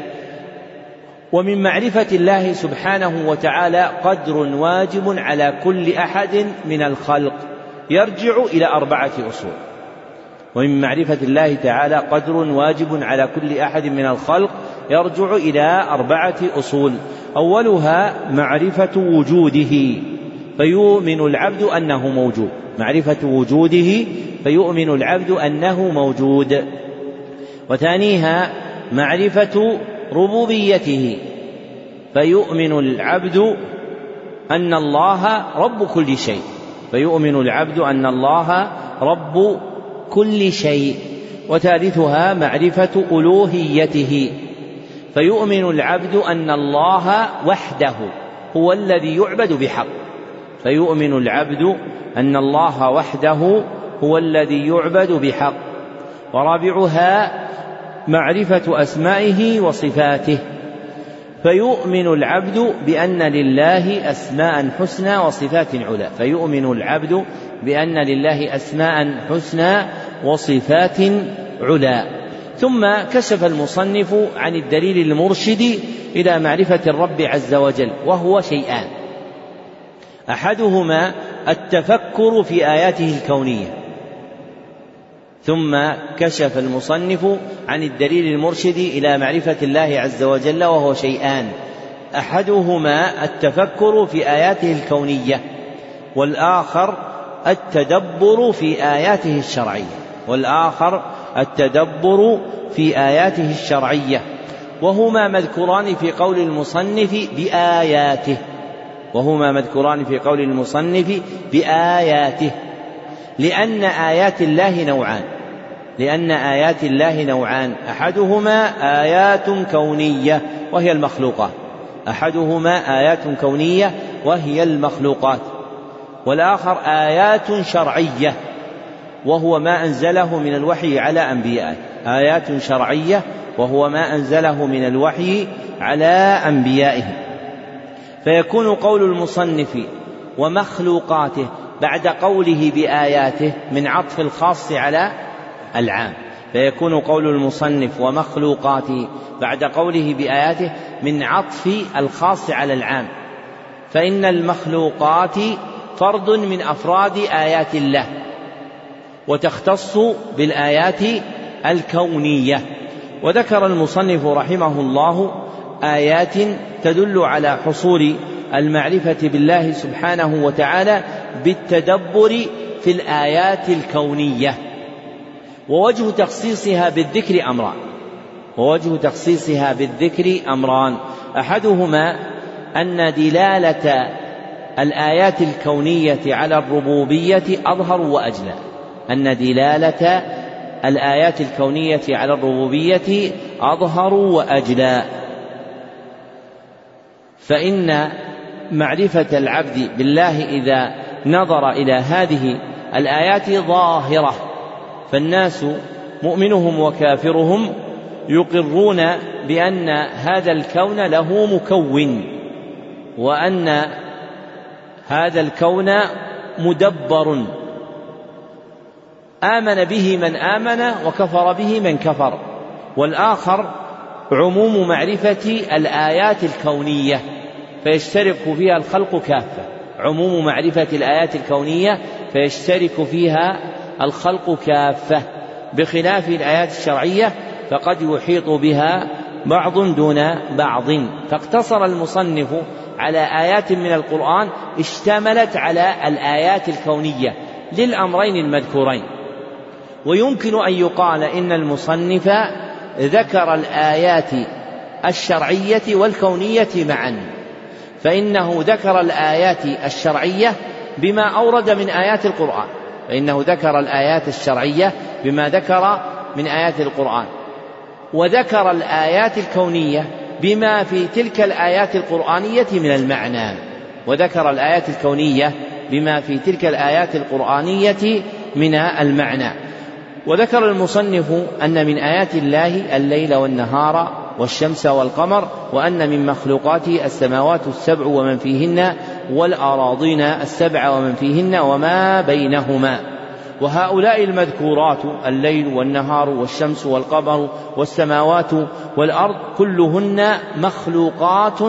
ومن معرفة الله سبحانه وتعالى قدر واجب على كل أحد من الخلق يرجع إلى أربعة أصول. ومن معرفة الله تعالى قدر واجب على كل أحد من الخلق يرجع إلى أربعة أصول. أولها معرفة وجوده فيؤمن العبد أنه موجود. معرفة وجوده فيؤمن العبد أنه موجود. وثانيها معرفة ربوبيته فيؤمن العبد أن الله رب كل شيء. فيؤمن العبد أن الله رب كل شيء. وثالثها معرفة ألوهيته. فيؤمن العبد أن الله وحده هو الذي يعبد بحق. فيؤمن العبد أن الله وحده هو الذي يعبد بحق. ورابعها معرفة أسمائه وصفاته. فيؤمن العبد بأن لله أسماء حسنى وصفات علا. فيؤمن العبد بأن لله أسماء حسنى وصفات علا. ثم كشف المصنف عن الدليل المرشد إلى معرفة الرب عز وجل وهو شيئان. أحدهما التفكر في آياته الكونية. ثم كشف المصنف عن الدليل المرشد إلى معرفة الله عز وجل وهو شيئان. أحدهما التفكر في آياته الكونية والآخر التدبر في آياته الشرعية والآخر التدبر في آياته الشرعية. وهما مذكوران في قول المصنف بآياته. وهما مذكوران في قول المصنف بآياته لأن آيات الله نوعان. لأن آيات الله نوعان. أحدهما آيات كونية وهي المخلوقات. أحدهما آيات كونية وهي المخلوقات. والآخر آيات شرعية وهو ما أنزله من الوحي على أنبيائه آيات شرعية وهو ما أنزله من الوحي على أنبيائه. فيكون قول المصنف ومخلوقاته بعد قوله بآياته من عطف الخاص على العام. فيكون قول المصنف ومخلوقاته بعد قوله بآياته من عطف الخاص على العام. فإن المخلوقات فرد من أفراد آيات الله وتختص بالآيات الكونية. وذكر المصنف رحمه الله آيات تدل على حصول المعرفة بالله سبحانه وتعالى بالتدبر في الآيات الكونية. ووجه تخصيصها بالذكر أمران. ووجه تخصيصها بالذكر أمران. أحدهما أن دلالة الآيات الكونية على الربوبية أظهر وأجلى أن دلالة الآيات الكونية على الربوبية أظهر وأجلى فإن معرفة العبد بالله إذا نظر إلى هذه الآيات ظاهرة. فالناس مؤمنهم وكافرهم يقرون بأن هذا الكون له مكون وأن هذا الكون مدبر. آمن به من آمن وكفر به من كفر. والآخر عموم معرفة الآيات الكونية فيشترك فيها الخلق كافة. عموم معرفة الآيات الكونية فيشترك فيها الخلق كافة بخلاف الآيات الشرعية فقد يحيط بها بعض دون بعض. فاقتصر المصنف على آيات من القرآن اشتملت على الآيات الكونية للأمرين المذكورين. ويمكن أن يقال إن المصنف ذكر الآيات الشرعية والكونية معا فإنه ذكر الآيات الشرعية بما أورد من آيات القرآن. فإنه ذكر الآيات الشرعية بما ذكر من آيات القرآن. وذكر الآيات الكونية بما في تلك الآيات القرآنية من المعنى. وذكر الآيات الكونية بما في تلك الآيات القرآنية من المعنى. وذكر المصنف أن من آيات الله الليل والنهار والشمس والقمر وأن من مخلوقاته السماوات السبع ومن فيهن والأراضين السبع ومن فيهن وما بينهما. وهؤلاء المذكورات الليل والنهار والشمس والقمر والسماوات والأرض كلهن مخلوقات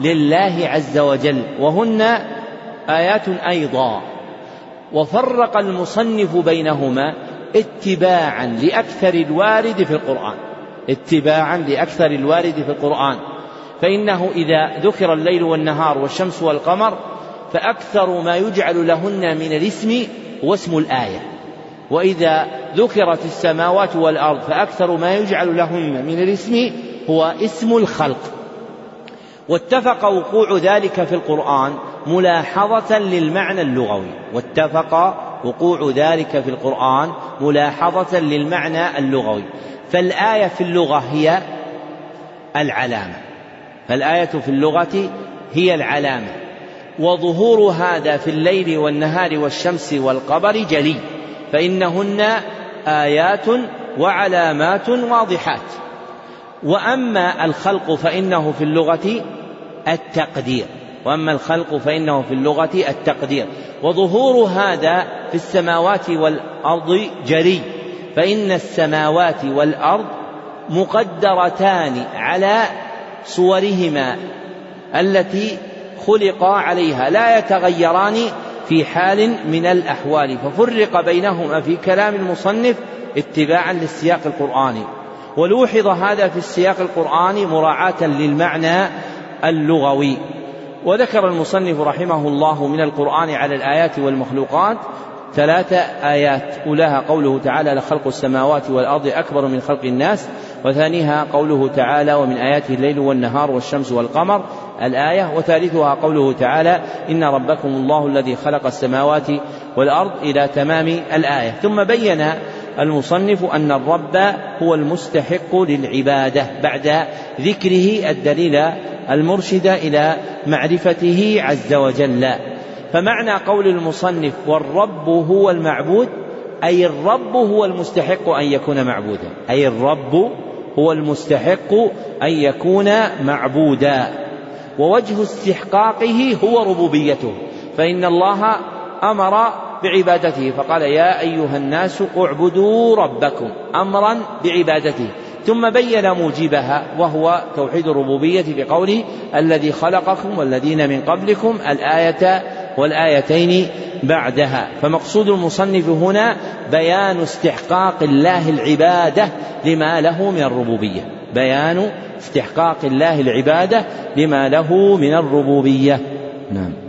لله عز وجل. وهن آيات أيضا. وفرق المصنف بينهما اتباعا لأكثر الوارد في القرآن. اتباعا لأكثر الوارد في القرآن. فإنه إذا ذكر الليل والنهار والشمس والقمر فأكثر ما يجعل لهن من الاسم هو اسم الآية. وإذا ذكرت السماوات والأرض فأكثر ما يجعل لهن من الاسم هو اسم الخلق. واتفق وقوع ذلك في القرآن ملاحظة للمعنى اللغوي. واتفق وقوع ذلك في القرآن ملاحظة للمعنى اللغوي. فالآية في اللغة هي العلامة. فالآية في اللغة هي العلامة. وظهور هذا في الليل والنهار والشمس والقمر جلي. فإنهن آيات وعلامات واضحات. وأما الخلق فإنه في اللغة التقدير. وأما الخلق فإنه في اللغة التقدير. وظهور هذا في السماوات والأرض جري فإن السماوات والأرض مقدرتان على صورهما التي خلقا عليها. لا يتغيران في حال من الأحوال ففرق بينهما في كلام المصنف اتباعا للسياق القرآني. ولوحظ هذا في السياق القرآني مراعاة للمعنى اللغوي. وذكر المصنف رحمه الله من القرآن على الآيات والمخلوقات ثلاث آيات أولاها قوله تعالى لخلق السماوات والأرض أكبر من خلق الناس وثانيها قوله تعالى ومن آياته الليل والنهار والشمس والقمر الآية وثالثها قوله تعالى إن ربكم الله الذي خلق السماوات والأرض إلى تمام الآية. ثم بين المصنف أن الرب هو المستحق للعبادة بعد ذكره الدليل المرشد إلى معرفته عز وجل. فمعنى قول المصنف والرب هو المعبود أي الرب هو المستحق أن يكون معبودا. أي الرب هو المستحق أن يكون معبودا. ووجه استحقاقه هو ربوبيته. فإن الله أمر بعبادته. فقال يا أيها الناس اعبدوا ربكم أمرا بعبادته. ثم بين موجبها وهو توحيد الربوبية بقوله الذي خلقكم والذين من قبلكم الآية والآيتين بعدها. فمقصود المصنف هنا بيان استحقاق الله العبادة لما له من الربوبية. بيان استحقاق الله العبادة لما له من الربوبية. نعم.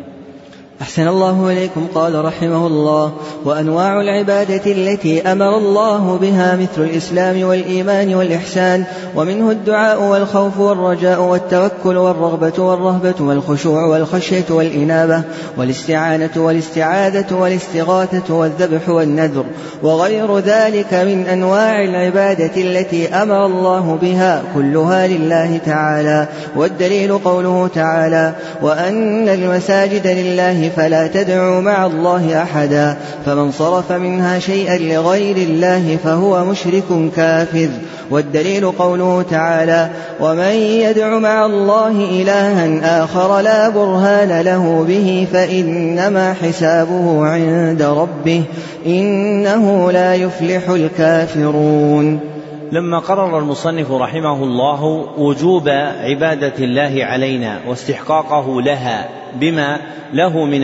أحسن الله إليكم قال رحمه الله. وأنواع العبادة التي أمر الله بها مثل الإسلام والإيمان والإحسان ومنه الدعاء والخوف والرجاء والتوكل والرغبة والرهبة والخشوع والخشية والإنابة والاستعانة والاستعاذة والاستغاثة والذبح والنذر. وغير ذلك من أنواع العبادة التي أمر الله بها كلها لله تعالى. والدليل قوله تعالى وأن المساجد لله فلا تدعوا مع الله أحدا فمن صرف منها شيئا لغير الله فهو مشرك كافر. والدليل قوله تعالى ومن يدع مع الله إلها آخر لا برهان له به فإنما حسابه عند ربه إنه لا يفلح الكافرون. لما قرر المصنف رحمه الله وجوب عبادة الله علينا واستحقاقه لها بما له من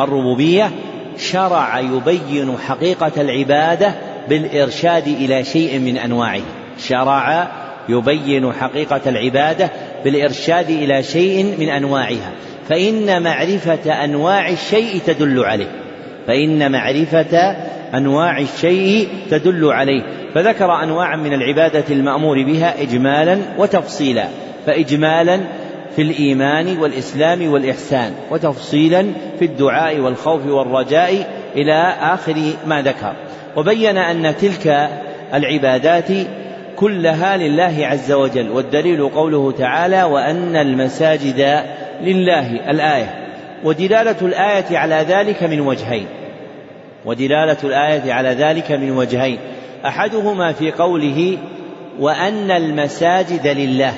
الربوبية شرع يبين حقيقة العبادة بالإرشاد إلى شيء من أنواعه. شرع يبين حقيقة العبادة بالإرشاد إلى شيء من أنواعها فإن معرفة أنواع الشيء تدل عليه. فإن معرفة أنواع الشيء تدل عليه. فذكر أنواعا من العبادة المأمور بها إجمالا وتفصيلا فإجمالا في الإيمان والإسلام والإحسان وتفصيلا في الدعاء والخوف والرجاء إلى آخر ما ذكر. وبين أن تلك العبادات كلها لله عز وجل والدليل قوله تعالى وأن المساجد لله الآية. ودلالة الآية على ذلك من وجهين. ودلالة الآية على ذلك من وجهين. أحدهما في قوله وأن المساجد لله.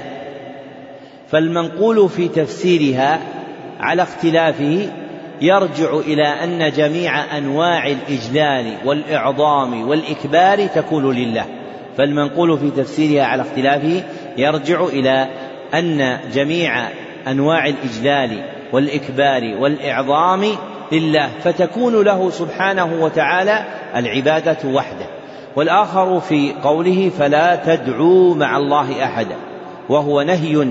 فالمنقول في تفسيرها على اختلافه يرجع إلى أن جميع أنواع الإجلال والإعظام والإكبار تكون لله. فالمنقول في تفسيرها على اختلافه يرجع إلى أن جميع أنواع الإجلال والإكبار والإعظام لله فتكون له سبحانه وتعالى العبادة وحده. والآخر في قوله فلا تدعوا مع الله أحدا وهو نهي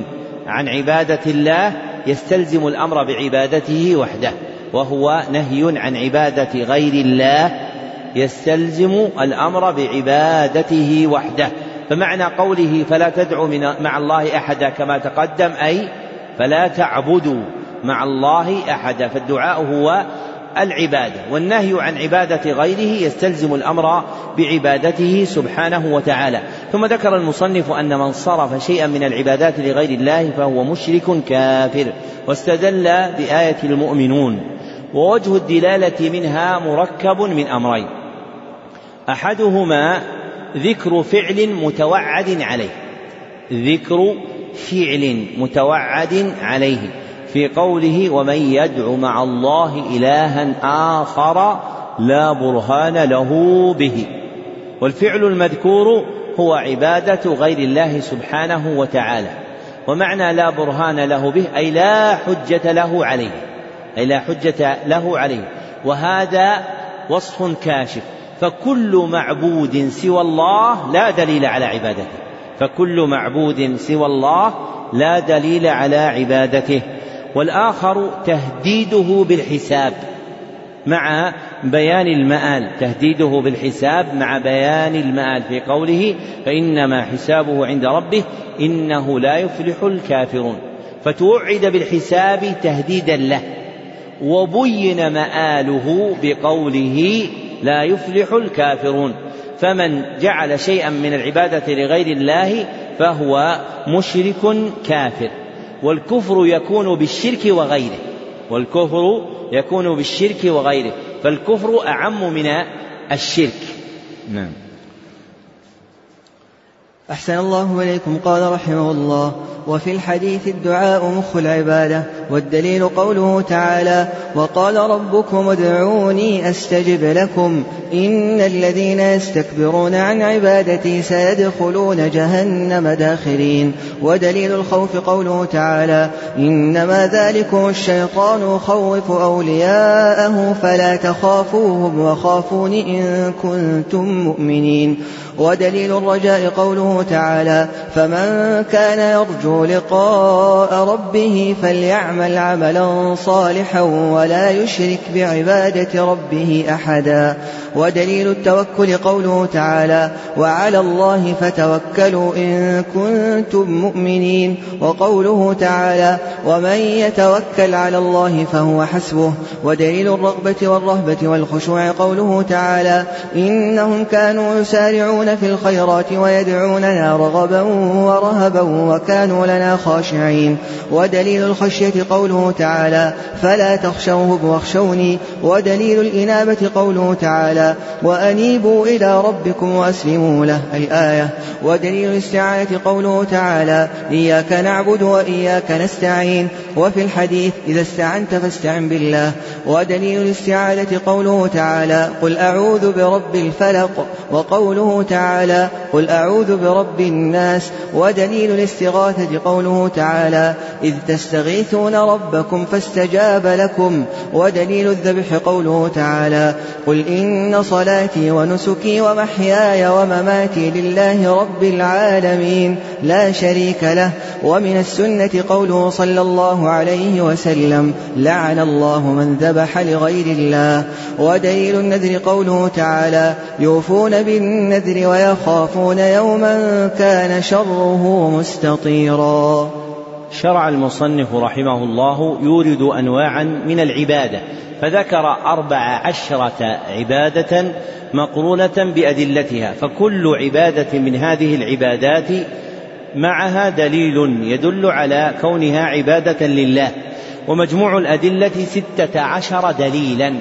عن عبادة الله يستلزم الأمر بعبادته وحده. وهو نهي عن عبادة غير الله يستلزم الأمر بعبادته وحده. فمعنى قوله فلا تدعوا مع الله أحدا كما تقدم أي فلا تعبدوا. مع الله أحدا فالدعاء هو العبادة والنهي عن عبادة غيره يستلزم الأمر بعبادته سبحانه وتعالى. ثم ذكر المصنف أن من صرف شيئا من العبادات لغير الله فهو مشرك كافر واستدل بآية المؤمنون ووجه الدلالة منها مركب من أمرين أحدهما ذكر فعل متوعد عليه ذكر فعل متوعد عليه في قوله ومن يدع مع الله إلها آخر لا برهان له به. والفعل المذكور هو عبادة غير الله سبحانه وتعالى. ومعنى لا برهان له به أي لا حجة له عليه. أي لا حجة له عليه. وهذا وصف كاشف. فكل معبود سوى الله لا دليل على عبادته. فكل معبود سوى الله لا دليل على عبادته. والآخر تهديده بالحساب مع بيان المآل تهديده بالحساب مع بيان المآل في قوله فإنما حسابه عند ربه إنه لا يفلح الكافرون. فتوعد بالحساب تهديدا له وبين مآله بقوله لا يفلح الكافرون. فمن جعل شيئا من العبادة لغير الله فهو مشرك كافر. والكفر يكون بالشرك وغيره. والكفر يكون بالشرك وغيره. فالكفر أعم من الشرك. نعم. أحسن الله إليكم. قال رحمه الله وفي الحديث الدعاء مخ العبادة والدليل قوله تعالى وقال ربكم ادعوني أستجب لكم إن الذين يستكبرون عن عبادتي سيدخلون جهنم داخرين. ودليل الخوف قوله تعالى إنما ذلكم الشيطان يخوف أولياءه فلا تخافوهم وخافون إن كنتم مؤمنين. ودليل الرجاء قوله تعالى فمن كان يرجو لقاء ربه فليعمل عملا صالحا ولا يشرك بعبادة ربه أحدا. ودليل التوكل قوله تعالى وعلى الله فتوكلوا إن كنتم مؤمنين. وقوله تعالى ومن يتوكل على الله فهو حسبه. ودليل الرغبة والرهبة والخشوع قوله تعالى إنهم كانوا يسارعون في الخيرات ويدعوننا رغبا ورهبا وكانوا لنا خاشعين. ودليل الخشية قوله تعالى فلا تخشوهم واخشوني. ودليل الإنابة قوله تعالى وأنيبوا إلى ربكم وأسلموا له الآية ودليل الاستعانة قوله تعالى إياك نعبد وإياك نستعين. وفي الحديث إذا استعنت فاستعن بالله. ودليل الاستعاذة قوله تعالى قل أعوذ برب الفلق. وقوله تعالى قل أعوذ برب الناس ودليل الاستغاثة قوله تعالى إذ تستغيثون ربكم فاستجاب لكم ودليل الذبح قوله تعالى قل إن صلاتي ونسكي ومحياي ومماتي لله رب العالمين لا شريك له ومن السنة قوله صلى الله عليه وسلم لعن الله من ذبح لغير الله ودليل النذر قوله تعالى يوفون بالنذر ويخافون يوما كان شره مستطيرا. شرع المصنف رحمه الله يورد أنواعا من العبادة فذكر أربع عشرة عبادة مقرونة بأدلتها فكل عبادة من هذه العبادات معها دليل يدل على كونها عبادة لله ومجموع الأدلة ستة عشر دليلا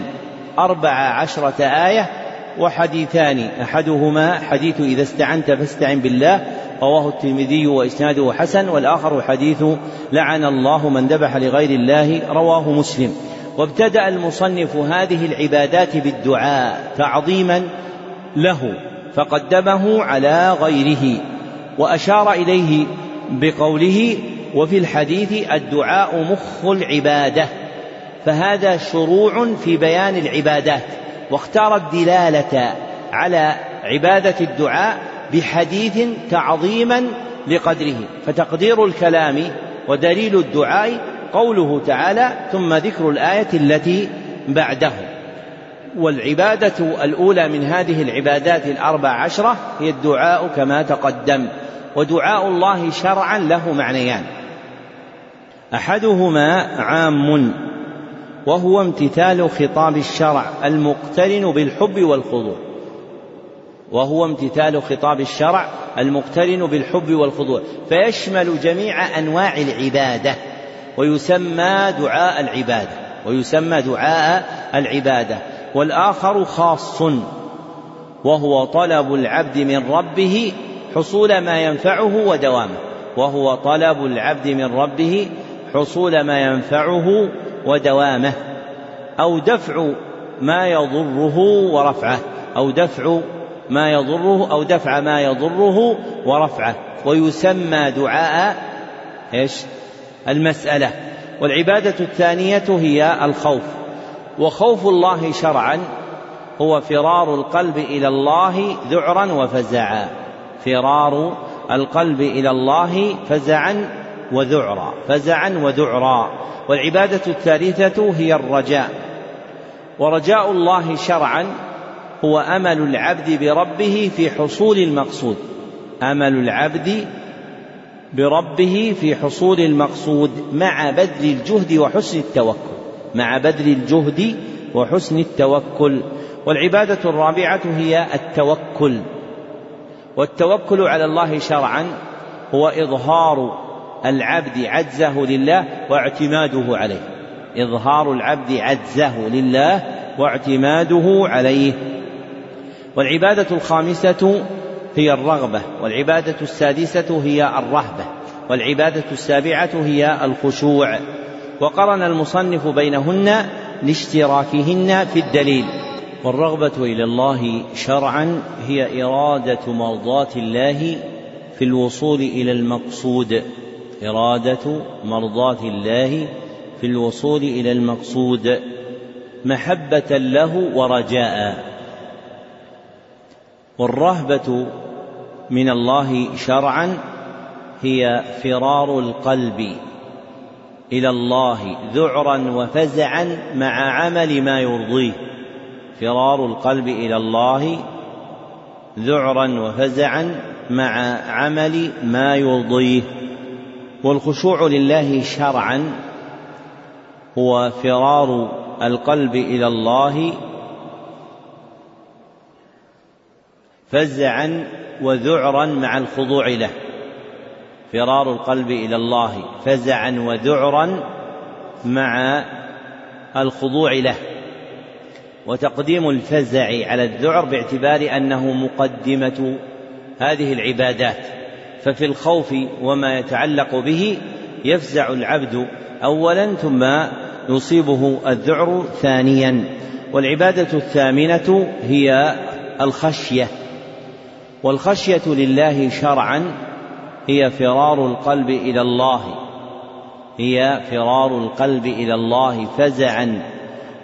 أربع عشرة آية وحديثان. أحدهما حديث إذا استعنت فاستعن بالله رواه الترمذي وإسناده حسن والآخر حديث لعن الله من ذبح لغير الله رواه مسلم. وابتدأ المصنف هذه العبادات بالدعاء تعظيما له فقدمه على غيره وأشار إليه بقوله وفي الحديث الدعاء مخ العبادة فهذا شروع في بيان العبادات. واختار الدلالة على عبادة الدعاء بحديث تعظيما لقدره فتقدير الكلام ودليل الدعاء قوله تعالى ثم ذكر الآية التي بعده. والعبادة الأولى من هذه العبادات الأربع عشرة هي الدعاء كما تقدم ودعاء الله شرعا له معنيان. أحدهما عام. وهو امتثال خطاب الشرع المقترن بالحب والخضوع. وهو امتثال خطاب الشرع المقترن بالحب والخضوع. فيشمل جميع أنواع العبادة ويسمى دعاء العبادة ويسمى دعاء العبادة. والآخر خاص وهو طلب العبد من ربه حصول ما ينفعه ودوامه. وهو طلب العبد من ربه حصول ما ينفعه ودوامه أو دفع ما يضره ورفعه أو دفع ما يضره أو دفع ما يضره ورفعه. ويسمى دعاء إيش؟ المسألة. والعبادة الثانية هي الخوف. وخوف الله شرعا هو فرار القلب إلى الله ذعرا وفزعا فرار القلب إلى الله فزعا وذعرا فزعا وذعرا. والعبادة الثالثة هي الرجاء. ورجاء الله شرعا هو أمل العبد بربه في حصول المقصود. أمل العبد بربه في حصول المقصود مع بذل الجهد وحسن التوكل. مع بذل الجهد وحسن التوكل. والعبادة الرابعة هي التوكل. والتوكل على الله شرعا هو إظهار العبد عجزه لله واعتماده عليه. إظهار العبد عجزه لله واعتماده عليه. والعبادة الخامسة هي الرغبة والعبادة السادسة هي الرهبة والعبادة السابعة هي الخشوع. وقرن المصنف بينهن لاشتراكهن في الدليل. والرغبة إلى الله شرعا هي إرادة مرضاة الله في الوصول إلى المقصود. إرادة مرضاة الله في الوصول إلى المقصود محبة له ورجاء. والرهبة من الله شرعا هي فرار القلب إلى الله ذعرا وفزعا مع عمل ما يرضيه. فرار القلب إلى الله ذعرا وفزعا مع عمل ما يرضيه. والخشوع لله شرعا هو فرار القلب إلى الله فزعا وذعرا مع الخضوع له. فرار القلب إلى الله فزعا وذعرا مع الخضوع له. وتقديم الفزع على الذعر باعتبار أنه مقدمة هذه العبادات. ففي الخوف وما يتعلق به يفزع العبد اولا ثم يصيبه الذعر ثانيا. والعبادة الثامنة هي الخشية. والخشية لله شرعا هي فرار القلب إلى الله. هي فرار القلب إلى الله فزعا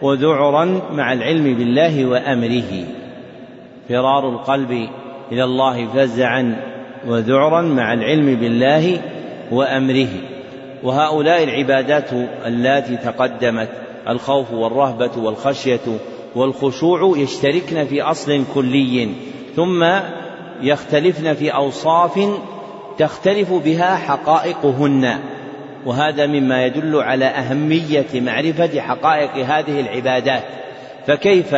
وذعرا مع العلم بالله وأمره. فرار القلب إلى الله فزعا وذعرا مع العلم بالله وأمره. وهؤلاء العبادات اللاتي تقدمت الخوف والرهبة والخشية والخشوع يشتركن في أصل كلي ثم يختلفن في أوصاف تختلف بها حقائقهن. وهذا مما يدل على أهمية معرفة حقائق هذه العبادات. فكيف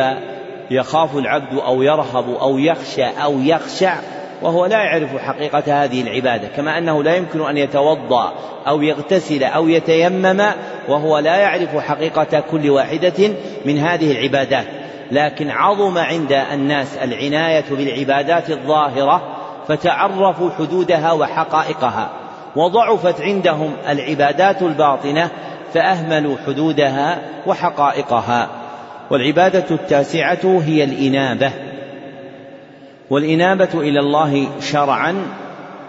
يخاف العبد أو يرهب أو يخشى أو يخشع وهو لا يعرف حقيقة هذه العبادة كما أنه لا يمكن أن يتوضأ أو يغتسل أو يتيمم وهو لا يعرف حقيقة كل واحدة من هذه العبادات. لكن عظم عند الناس العناية بالعبادات الظاهرة فتعرفوا حدودها وحقائقها. وضعفت عندهم العبادات الباطنة فأهملوا حدودها وحقائقها. والعبادة التاسعة هي الإنابة. والإنابة إلى الله شرعا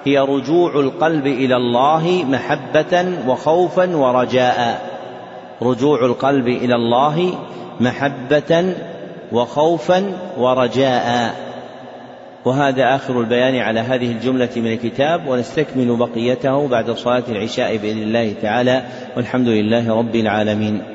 هي رجوع القلب إلى الله محبة وخوفا ورجاء. رجوع القلب إلى الله محبة وخوفا ورجاء. وهذا آخر البيان على هذه الجملة من الكتاب ونستكمل بقيته بعد صلاة العشاء بإذن الله تعالى والحمد لله رب العالمين.